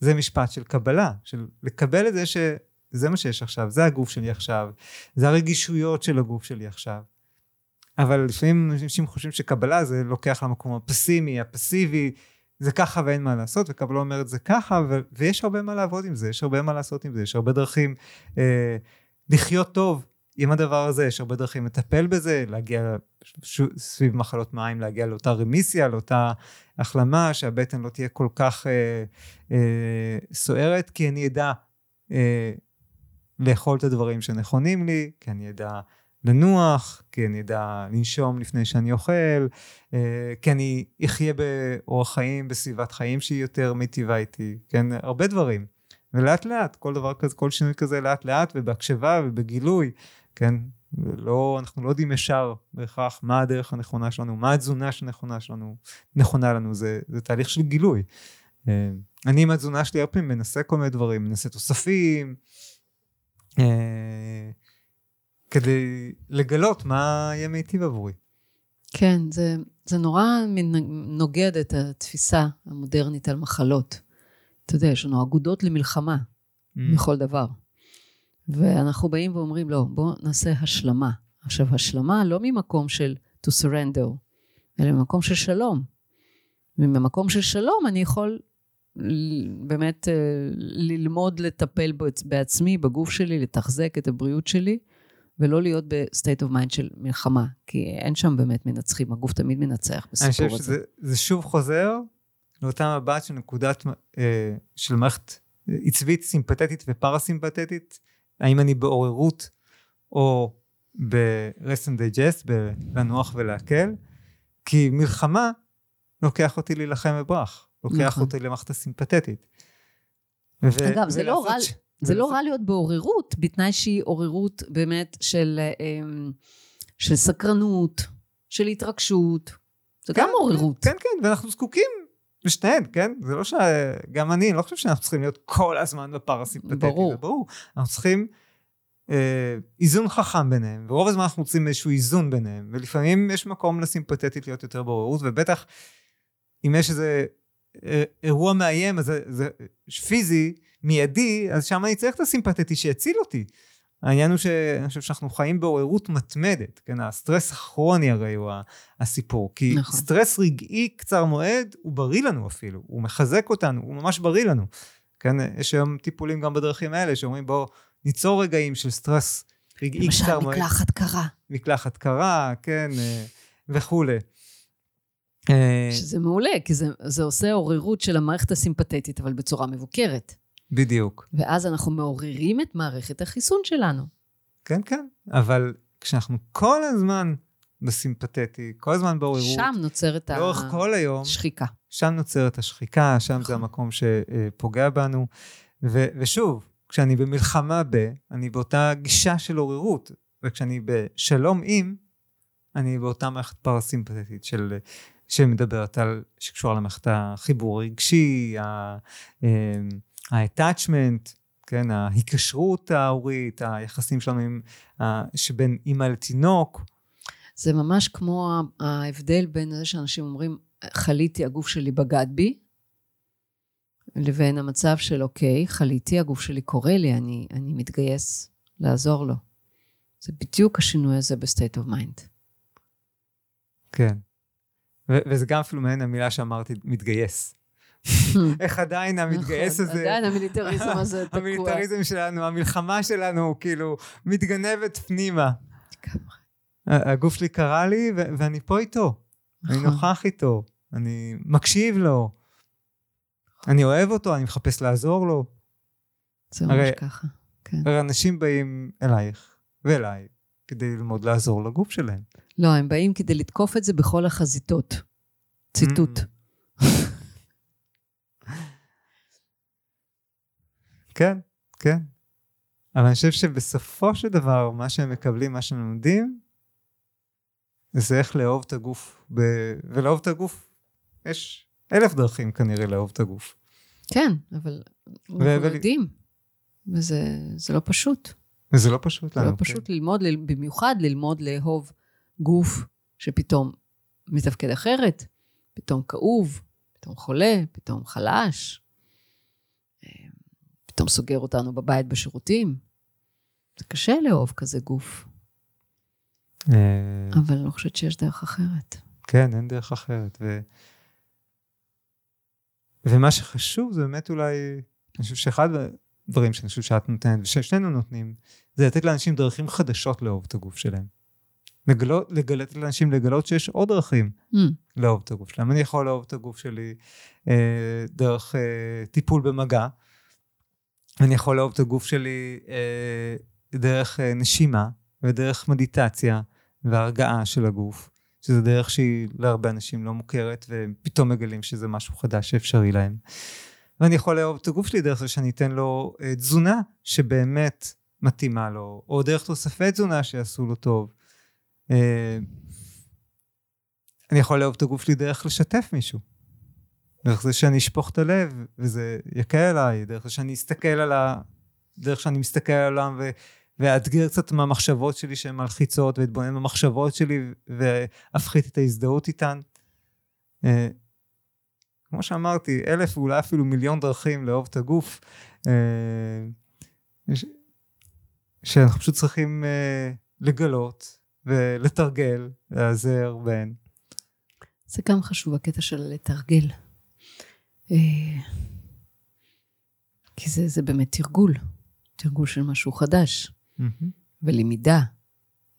זה משפט של קבלה, של לקבל את זה שזה מה שיש עכשיו, זה הגוף שלי עכשיו, זה הרגישויות של הגוף שלי עכשיו. אבל לפעמים אנשים חושבים שקבלה זה לוקח למקום הפסימי, הפסיבי, זה ככה ואין מה לעשות, וקבלה אומרת זה ככה, ו- ויש הרבה מה לעבוד עם זה, יש הרבה מה לעשות עם זה, יש הרבה דרכים אה, לחיות טוב עם הדבר הזה, יש הרבה דרכים לטפל בזה, להגיע ש- סביב מחלות מים, להגיע לאותה רמיסיה, לאותה החלמה, שהבטן לא תהיה כל כך אה, אה, סוערת, כי אני אדע אה, לאכול את הדברים שנכונים לי, כי אני אדע לנוח, כי אני אדע לנשום לפני שאני אוכל, אה, כי אני אחיה באורח חיים, בסביבת חיים שהיא יותר מיטיבה איתי, כן, הרבה דברים. ולאט לאט, כל דבר כזה, כל שינוי כזה לאט לאט, ובהקשבה ובגילוי, כן, לא, אנחנו לא יודעים ישר בהכרח מה הדרך הנכונה שלנו, מה התזונה שנכונה שלנו, נכונה לנו, זה, זה תהליך של גילוי. אה, אני עם התזונה שלי הרבה פעמים מנסה כל מיני דברים, מנסה תוספים, אה, כדי לגלות מה יהיה מיטיב עבורי. כן, זה, זה נורא נוגד את התפיסה המודרנית על מחלות. אתה יודע, יש לנו אגודות למלחמה Mm. בכל דבר. ואנחנו באים ואומרים, לא, בואו נעשה השלמה. עכשיו, השלמה לא ממקום של to surrender, אלא ממקום של שלום. וממקום של שלום אני יכול באמת אה, ללמוד לטפל בעצ- בעצמי, בגוף שלי, לתחזק את הבריאות שלי, ולא להיות ב-state of mind של מלחמה, כי אין שם באמת מנצחים, הגוף תמיד מנצח אני חושב בסיפור הזה. שזה זה שוב חוזר לאותה מבט של נקודת, אה, של מערכת עצבית, סימפתטית ופרסימפתטית, האם אני בעוררות או ב-rest and digest, בלנוח ולהקל, כי מלחמה לוקח אותי להילחם בברח, לוקח נכון. אותי למערכת הסימפתטית. ו- אגב, זה לא רע... ש... זה לא רע להיות בעוררות, בתנאי שהיא עוררות באמת של, אמ, של סקרנות, של התרגשות. זה כן, גם עוררות. כן, כן, ואנחנו זקוקים לשתיהן, כן? זה לא ש... גם אני, אני לא חושב שאנחנו צריכים להיות כל הזמן בפרסימפטטי. ברור. זה ברור. אנחנו צריכים אה, איזון חכם ביניהם, ורוב הזמן אנחנו רוצים איזשהו איזון ביניהם, ולפעמים יש מקום לסימפטטית להיות יותר בעוררות, ובטח אם יש איזה אה, אירוע מאיים, אז זה, זה פיזי, מיידי, אז שם אני צריך את הסימפטטי שיציל אותי. העניין הוא שאני חושב שאנחנו חיים בעוררות מתמדת, כן? הסטרס הכרוני הרי הוא הסיפור. כי נכון. סטרס רגעי קצר מועד הוא בריא לנו אפילו, הוא מחזק אותנו, הוא ממש בריא לנו. כן? יש היום טיפולים גם בדרכים האלה שאומרים בואו ניצור רגעים של סטרס רגעי קצר מועד. למשל מקלחת קרה. מקלחת קרה, כן, אה, וכולי. אה, שזה מעולה, כי זה, זה עושה עוררות של המערכת הסימפתטית, אבל בצורה מבוקרת. בדיוק. ואז אנחנו מעוררים את מערכת החיסון שלנו. כן, כן, אבל כשאנחנו כל הזמן בסימפתטי, כל הזמן בעוררות, שם נוצרת לאורך ה... כל היום, שחיקה. שם נוצרת השחיקה, שם נכון. זה המקום שפוגע בנו. ו- ושוב, כשאני במלחמה ב, אני באותה גישה של עוררות, וכשאני בשלום עם, אני באותה מערכת פרסימפטית של, שמדברת על, שקשורה למערכת החיבור הרגשי, ה-attachment, כן, ההיקשרות ההורית, היחסים שלנו עם, שבין אימא לתינוק. זה ממש כמו ההבדל בין זה שאנשים אומרים, חליתי, הגוף שלי בגד בי, לבין המצב של אוקיי, חליתי, הגוף שלי קורא לי, אני, אני מתגייס לעזור לו. זה בדיוק השינוי הזה ב-state of mind. כן. ו- וזה גם אפילו מעניין המילה שאמרתי, מתגייס. איך עדיין המתגייס נכון, הזה... עדיין המיליטריזם הזה תקוע. המיליטריזם שלנו, המלחמה שלנו, כאילו, מתגנבת פנימה. הגוף שלי קרא לי, ואני פה איתו. אני נכון. נוכח איתו. אני מקשיב לו. אני אוהב אותו, אני מחפש לעזור לו. זה ממש ככה, כן. הרי אנשים באים אלייך ואליי כדי ללמוד לעזור לגוף שלהם. לא, הם באים כדי לתקוף את זה בכל החזיתות. ציטוט. Mm. כן, כן. אבל אני חושב שבסופו של דבר, מה שהם מקבלים, מה שהם לומדים, זה איך לאהוב את הגוף. ב... ולאהוב את הגוף, יש אלף דרכים כנראה לאהוב את הגוף. כן, אבל אנחנו ו- יודעים, וזה לא פשוט. וזה לא פשוט לנו. זה לא פשוט כן. ללמוד, במיוחד ללמוד לאהוב גוף שפתאום מתפקד אחרת, פתאום כאוב, פתאום חולה, פתאום חלש, פתאום סוגר אותנו בבית בשירותים. זה קשה לאהוב כזה גוף. אה, אבל אני חושבת שיש דרך אחרת. כן, אין דרך אחרת. ו... ומה שחשוב זה באמת אולי, אני חושב שאחד הדברים שאני חושב שאת נותנת, וששנינו נותנים, זה לתת לאנשים דרכים חדשות לאהוב את הגוף שלהם. לגלות, לגלת לאנשים לגלות שיש עוד דרכים mm. לאהוב את הגוף שלהם. אני יכול לאהוב את הגוף שלי אה, דרך אה, טיפול במגע, אני יכול לאהוב את הגוף שלי אה, דרך אה, נשימה ודרך מדיטציה והרגעה של הגוף. שזה דרך שהיא להרבה אנשים לא מוכרת, ופתאום מגלים שזה משהו חדש שאפשרי להם. ואני יכול לאהוב את הגוף שלי דרך זה שאני אתן לו אה, תזונה שבאמת מתאימה לו, או דרך תוספי תזונה שיעשו לו טוב. אה, אני יכול לאהוב את הגוף שלי דרך לשתף מישהו. דרך זה שאני אשפוך את הלב, וזה יקל עליי, דרך זה שאני אסתכל על ה... דרך שאני מסתכל על העולם ו... ואאתגר קצת מהמחשבות שלי שהן מלחיצות, ואתבונן במחשבות שלי, ואפחית את ההזדהות איתן. אה, כמו שאמרתי, אלף ואולי אפילו מיליון דרכים לאהוב את הגוף, אה, שאנחנו פשוט צריכים אה, לגלות ולתרגל, להיעזר בהן. זה גם חשוב, הקטע של לתרגל. כי זה, זה באמת תרגול, תרגול של משהו חדש. mm-hmm. ולמידה.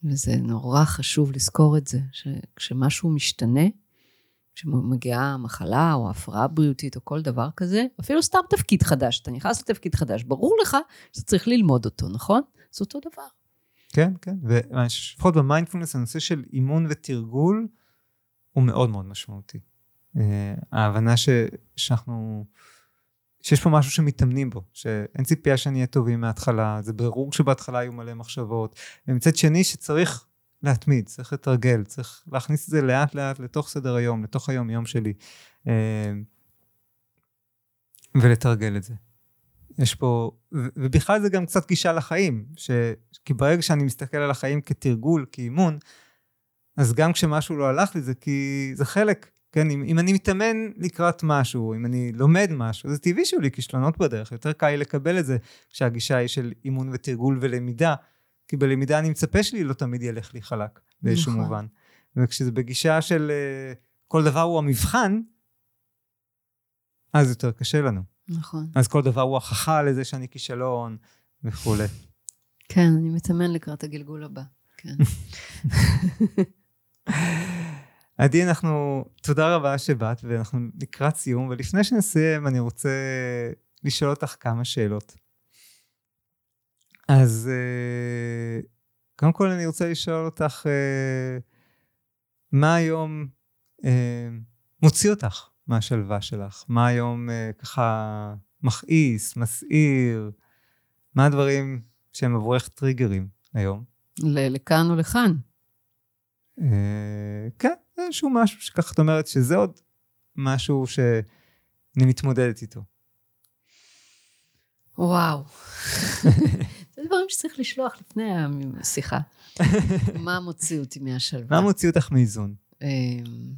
וזה נורא חשוב לזכור את זה, שכשמשהו משתנה, שמגיעה מחלה או הפרעה בריאותית או כל דבר כזה, אפילו סתם תפקיד חדש, אתה נכנס לתפקיד חדש, ברור לך שאתה צריך ללמוד אותו, נכון? זה אותו דבר. כן, כן, ולפחות במיינדפולנס הנושא של אימון ותרגול הוא מאוד מאוד משמעותי. אה, ההבנה ש, שאנחנו, שיש פה משהו שמתאמנים בו, שאין ציפייה שאני אהיה טובים מההתחלה, זה ברור שבהתחלה היו מלא מחשבות, ומצד שני שצריך להתמיד, צריך לתרגל, צריך להכניס את זה לאט לאט לתוך סדר היום, לתוך היום יום שלי, אה, ולתרגל את זה. יש פה, ובכלל זה גם קצת גישה לחיים, ש, כי ברגע שאני מסתכל על החיים כתרגול, כאימון, אז גם כשמשהו לא הלך לי זה כי זה חלק, כן, אם, אם אני מתאמן לקראת משהו, אם אני לומד משהו, זה טבעי שיהיו לי כישלונות בדרך, יותר קל לי לקבל את זה כשהגישה היא של אימון ותרגול ולמידה, כי בלמידה אני מצפה שלי לא תמיד ילך לי חלק באיזשהו נכון. מובן. וכשזה בגישה של uh, כל דבר הוא המבחן, אז יותר קשה לנו. נכון. אז כל דבר הוא הוכחה לזה שאני כישלון וכולי. כן, אני מתאמן לקראת הגלגול הבא, כן. עדי, אנחנו, תודה רבה שבאת, ואנחנו לקראת סיום, ולפני שנסיים, אני רוצה לשאול אותך כמה שאלות. אז אה, קודם כל אני רוצה לשאול אותך, אה, מה היום אה, מוציא אותך מהשלווה שלך? מה היום ככה מכעיס, מסעיר? מה הדברים שהם עבורך טריגרים היום? לכאן או לכאן. כן, איזשהו משהו שככה את אומרת שזה עוד משהו שאני מתמודדת איתו. וואו. זה דברים שצריך לשלוח לפני השיחה. מה מוציא אותי מהשלווה? מה מוציא אותך מאיזון? אמ,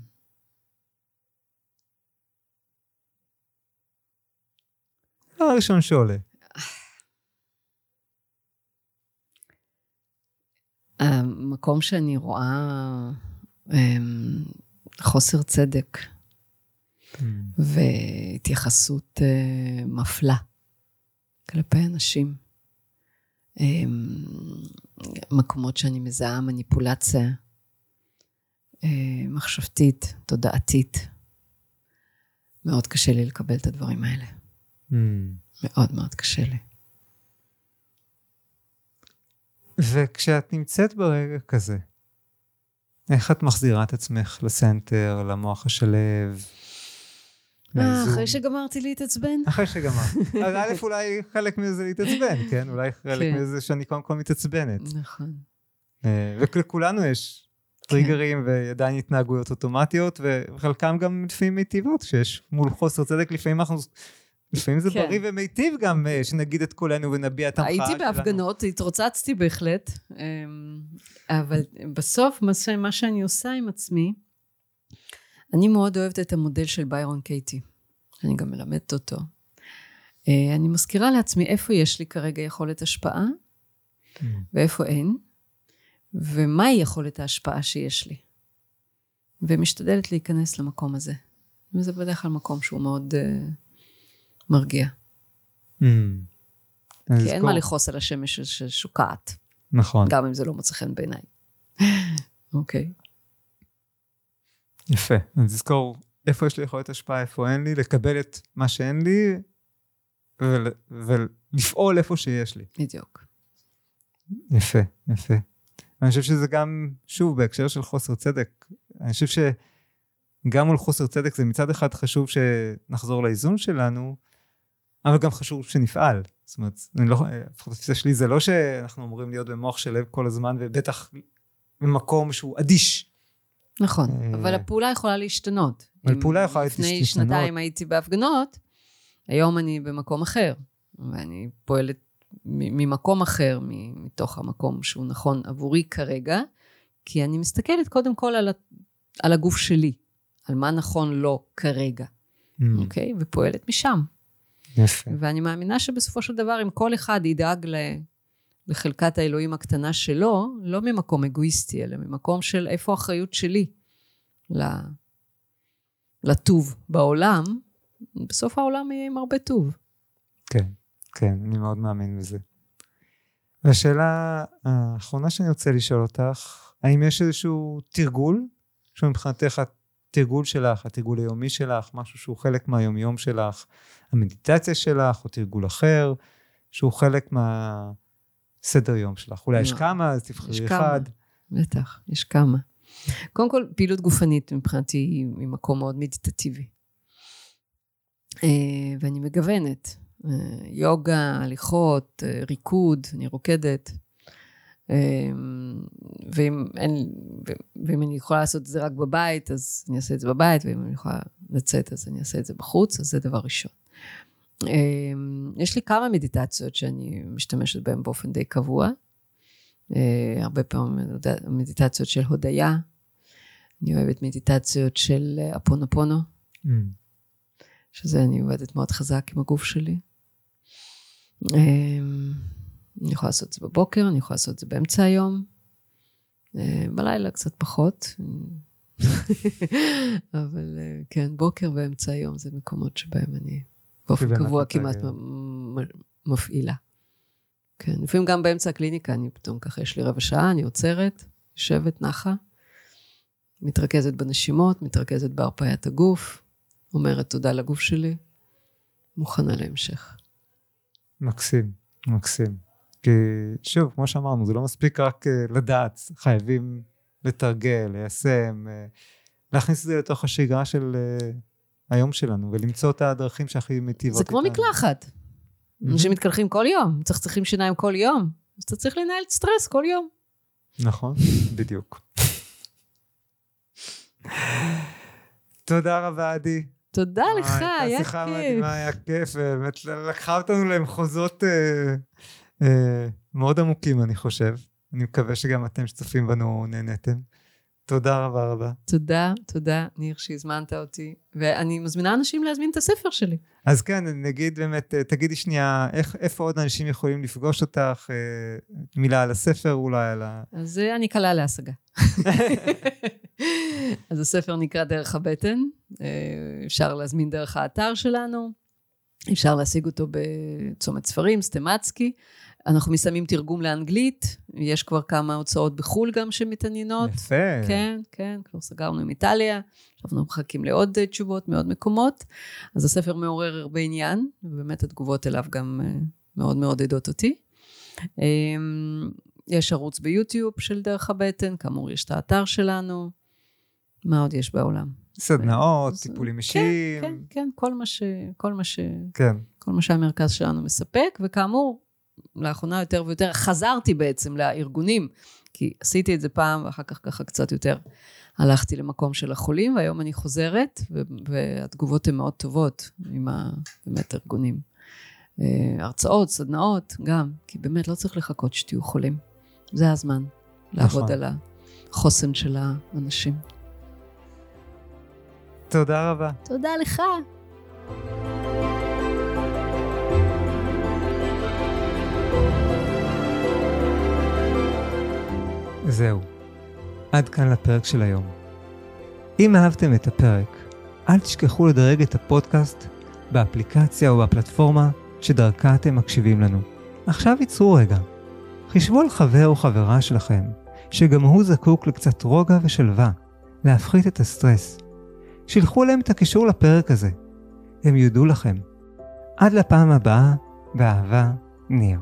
הראשון שעולה. המקום שאני רואה אמ, חוסר צדק mm. והתייחסות אה, מפלה כלפי אנשים. אמ, מקומות שאני מזהה מניפולציה אה, מחשבתית, תודעתית. מאוד קשה לי לקבל את הדברים האלה. Mm. מאוד מאוד קשה לי. וכשאת נמצאת ברגע כזה, איך את מחזירה את עצמך לסנטר, למוח השלב? אה, אחרי שגמרתי להתעצבן? אחרי שגמרת. אז א', אולי חלק מזה זה להתעצבן, כן? אולי חלק כן. מזה שאני קודם כל מתעצבנת. נכון. אה, ולכולנו יש טריגרים כן. ועדיין התנהגויות אוטומטיות, וחלקם גם לפעמים מיטיבות, שיש מול חוסר צדק, לפעמים אנחנו... לפעמים זה כן. בריא ומיטיב גם אה, שנגיד את קולנו ונביע את המחאה שלנו. הייתי בהפגנות, התרוצצתי בהחלט, אמ, אבל בסוף מה שאני עושה עם עצמי, אני מאוד אוהבת את המודל של ביירון קייטי, אני גם מלמדת אותו. אה, אני מזכירה לעצמי איפה יש לי כרגע יכולת השפעה, mm. ואיפה אין, ומהי יכולת ההשפעה שיש לי. ומשתדלת להיכנס למקום הזה. וזה בדרך כלל מקום שהוא מאוד uh, מרגיע. Mm. כי אין מה לכעוס על השמש ששוקעת. נכון. גם אם זה לא מוצא חן בעיניי. אוקיי. okay. יפה. אז תזכור איפה יש לי יכולת השפעה, איפה אין לי, לקבל את מה שאין לי, ול, ולפעול איפה שיש לי. בדיוק. יפה, יפה. אני חושב שזה גם, שוב, בהקשר של חוסר צדק, אני חושב שגם מול חוסר צדק זה מצד אחד חשוב שנחזור לאיזון שלנו, אבל גם חשוב שנפעל. זאת אומרת, אני לא, לפחות התפיסה שלי זה לא שאנחנו אמורים להיות במוח של לב כל הזמן, ובטח במקום שהוא אדיש. נכון, אה, אבל הפעולה יכולה להשתנות. אבל פעולה יכולה להשתנות. לפני שנתיים הייתי בהפגנות, היום אני במקום אחר, ואני פועלת ממקום אחר, מתוך המקום שהוא נכון עבורי כרגע, כי אני מסתכלת קודם כל על, על הגוף שלי, על מה נכון לו כרגע, mm. אוקיי? ופועלת משם. יפה. ואני מאמינה שבסופו של דבר, אם כל אחד ידאג ל... לחלקת האלוהים הקטנה שלו, לא ממקום אגואיסטי, אלא ממקום של איפה האחריות שלי לטוב בעולם, בסוף העולם יהיה עם הרבה טוב. כן, כן, אני מאוד מאמין בזה. והשאלה האחרונה שאני רוצה לשאול אותך, האם יש איזשהו תרגול שמבחינתך את התרגול שלך, התרגול היומי שלך, משהו שהוא חלק מהיומיום שלך, המדיטציה שלך, או תרגול אחר, שהוא חלק מהסדר יום שלך. אולי יש לא. כמה, אז יש תבחרי כמה. אחד. בטח, יש כמה. קודם כל, פעילות גופנית מבחינתי היא ממקום מאוד מדיטטיבי. אה, ואני מגוונת. אה, יוגה, הליכות, אה, ריקוד, אני רוקדת. אה, ואם, אין, ואם אני יכולה לעשות את זה רק בבית, אז אני אעשה את זה בבית, ואם אני יכולה לצאת, אז אני אעשה את זה בחוץ, אז זה דבר ראשון. אה, יש לי כמה מדיטציות שאני משתמשת בהן באופן די קבוע. אה, הרבה פעמים מד- מדיטציות של הודיה. אני אוהבת מדיטציות של אה, אפונופונו, Mm. שזה אני עובדת מאוד חזק עם הגוף שלי. אני יכולה לעשות את זה בבוקר, אני יכולה לעשות את זה באמצע היום. אה, בלילה קצת פחות. אבל אה, כן, בוקר ואמצע היום זה מקומות שבהם אני באופן קבוע כמעט מפעילה. כן, לפעמים גם באמצע הקליניקה, אני פתאום ככה, יש לי רבע שעה, אני עוצרת, יושבת, נחה, מתרכזת בנשימות, מתרכזת בהרפאיית הגוף, אומרת תודה לגוף שלי, מוכנה להמשך. מקסים, מקסים. כי שוב, כמו שאמרנו, זה לא מספיק רק אה, לדעת, חייבים לתרגל, ליישם, אה, להכניס את זה לתוך השגרה של אה, היום שלנו, ולמצוא את הדרכים שהכי מיטיבות זה כמו איתנו. מקלחת. אנשים מתקלחים כל יום, מצחצחים שיניים כל יום, אז אתה צריך לנהל סטרס כל יום. נכון, בדיוק. תודה רבה, עדי. תודה לך, היה הייתה שיחה כיף. מדהימה, היה כיף, באמת לקחה אותנו למחוזות מאוד עמוקים, אני חושב. אני מקווה שגם אתם שצופים בנו נהניתם. תודה רבה רבה. תודה, תודה, ניר, שהזמנת אותי. ואני מזמינה אנשים להזמין את הספר שלי. אז כן, נגיד באמת, אה, תגידי שנייה, איך, איפה עוד אנשים יכולים לפגוש אותך? אה, מילה על הספר אולי, על ה... אז אה, אני קלה להשגה. אז הספר נקרא דרך הבטן, אה, אפשר להזמין דרך האתר שלנו, אפשר להשיג אותו בצומת ספרים, סטמצקי. אנחנו מסיימים תרגום לאנגלית, יש כבר כמה הוצאות בחו"ל גם שמתעניינות. יפה. כן, כן, כבר סגרנו עם איטליה, עכשיו אנחנו מחכים לעוד אה, תשובות מעוד מקומות. אז הספר מעורר הרבה עניין, ובאמת התגובות אליו גם אה, מאוד מעודדות אותי. אמ, יש ערוץ ביוטיוב של דרך הבטן, כאמור יש את האתר שלנו. מה עוד יש בעולם? סדנאות, טיפולים כן, אישיים. כן, כן, כל מה, ש, כל, מה ש, כן. כל מה שהמרכז שלנו מספק, וכאמור, לאחרונה יותר ויותר חזרתי בעצם לארגונים, כי עשיתי את זה פעם, ואחר כך ככה קצת יותר הלכתי למקום של החולים, והיום אני חוזרת, ו- והתגובות הן מאוד טובות עם ה... באמת ארגונים. אה, הרצאות, סדנאות, גם, כי באמת לא צריך לחכות שתהיו חולים. זה הזמן לעבוד נכון. על החוסן של האנשים. תודה רבה. תודה לך. זהו. עד כאן לפרק של היום. אם אהבתם את הפרק, אל תשכחו לדרג את הפודקאסט באפליקציה או בפלטפורמה שדרכה אתם מקשיבים לנו. עכשיו ייצרו רגע. חישבו על חבר או חברה שלכם, שגם הוא זקוק לקצת רוגע ושלווה, להפחית את הסטרס. שילחו להם את הקישור לפרק הזה. הם יודו לכם. עד לפעם הבאה, באהבה, ניר.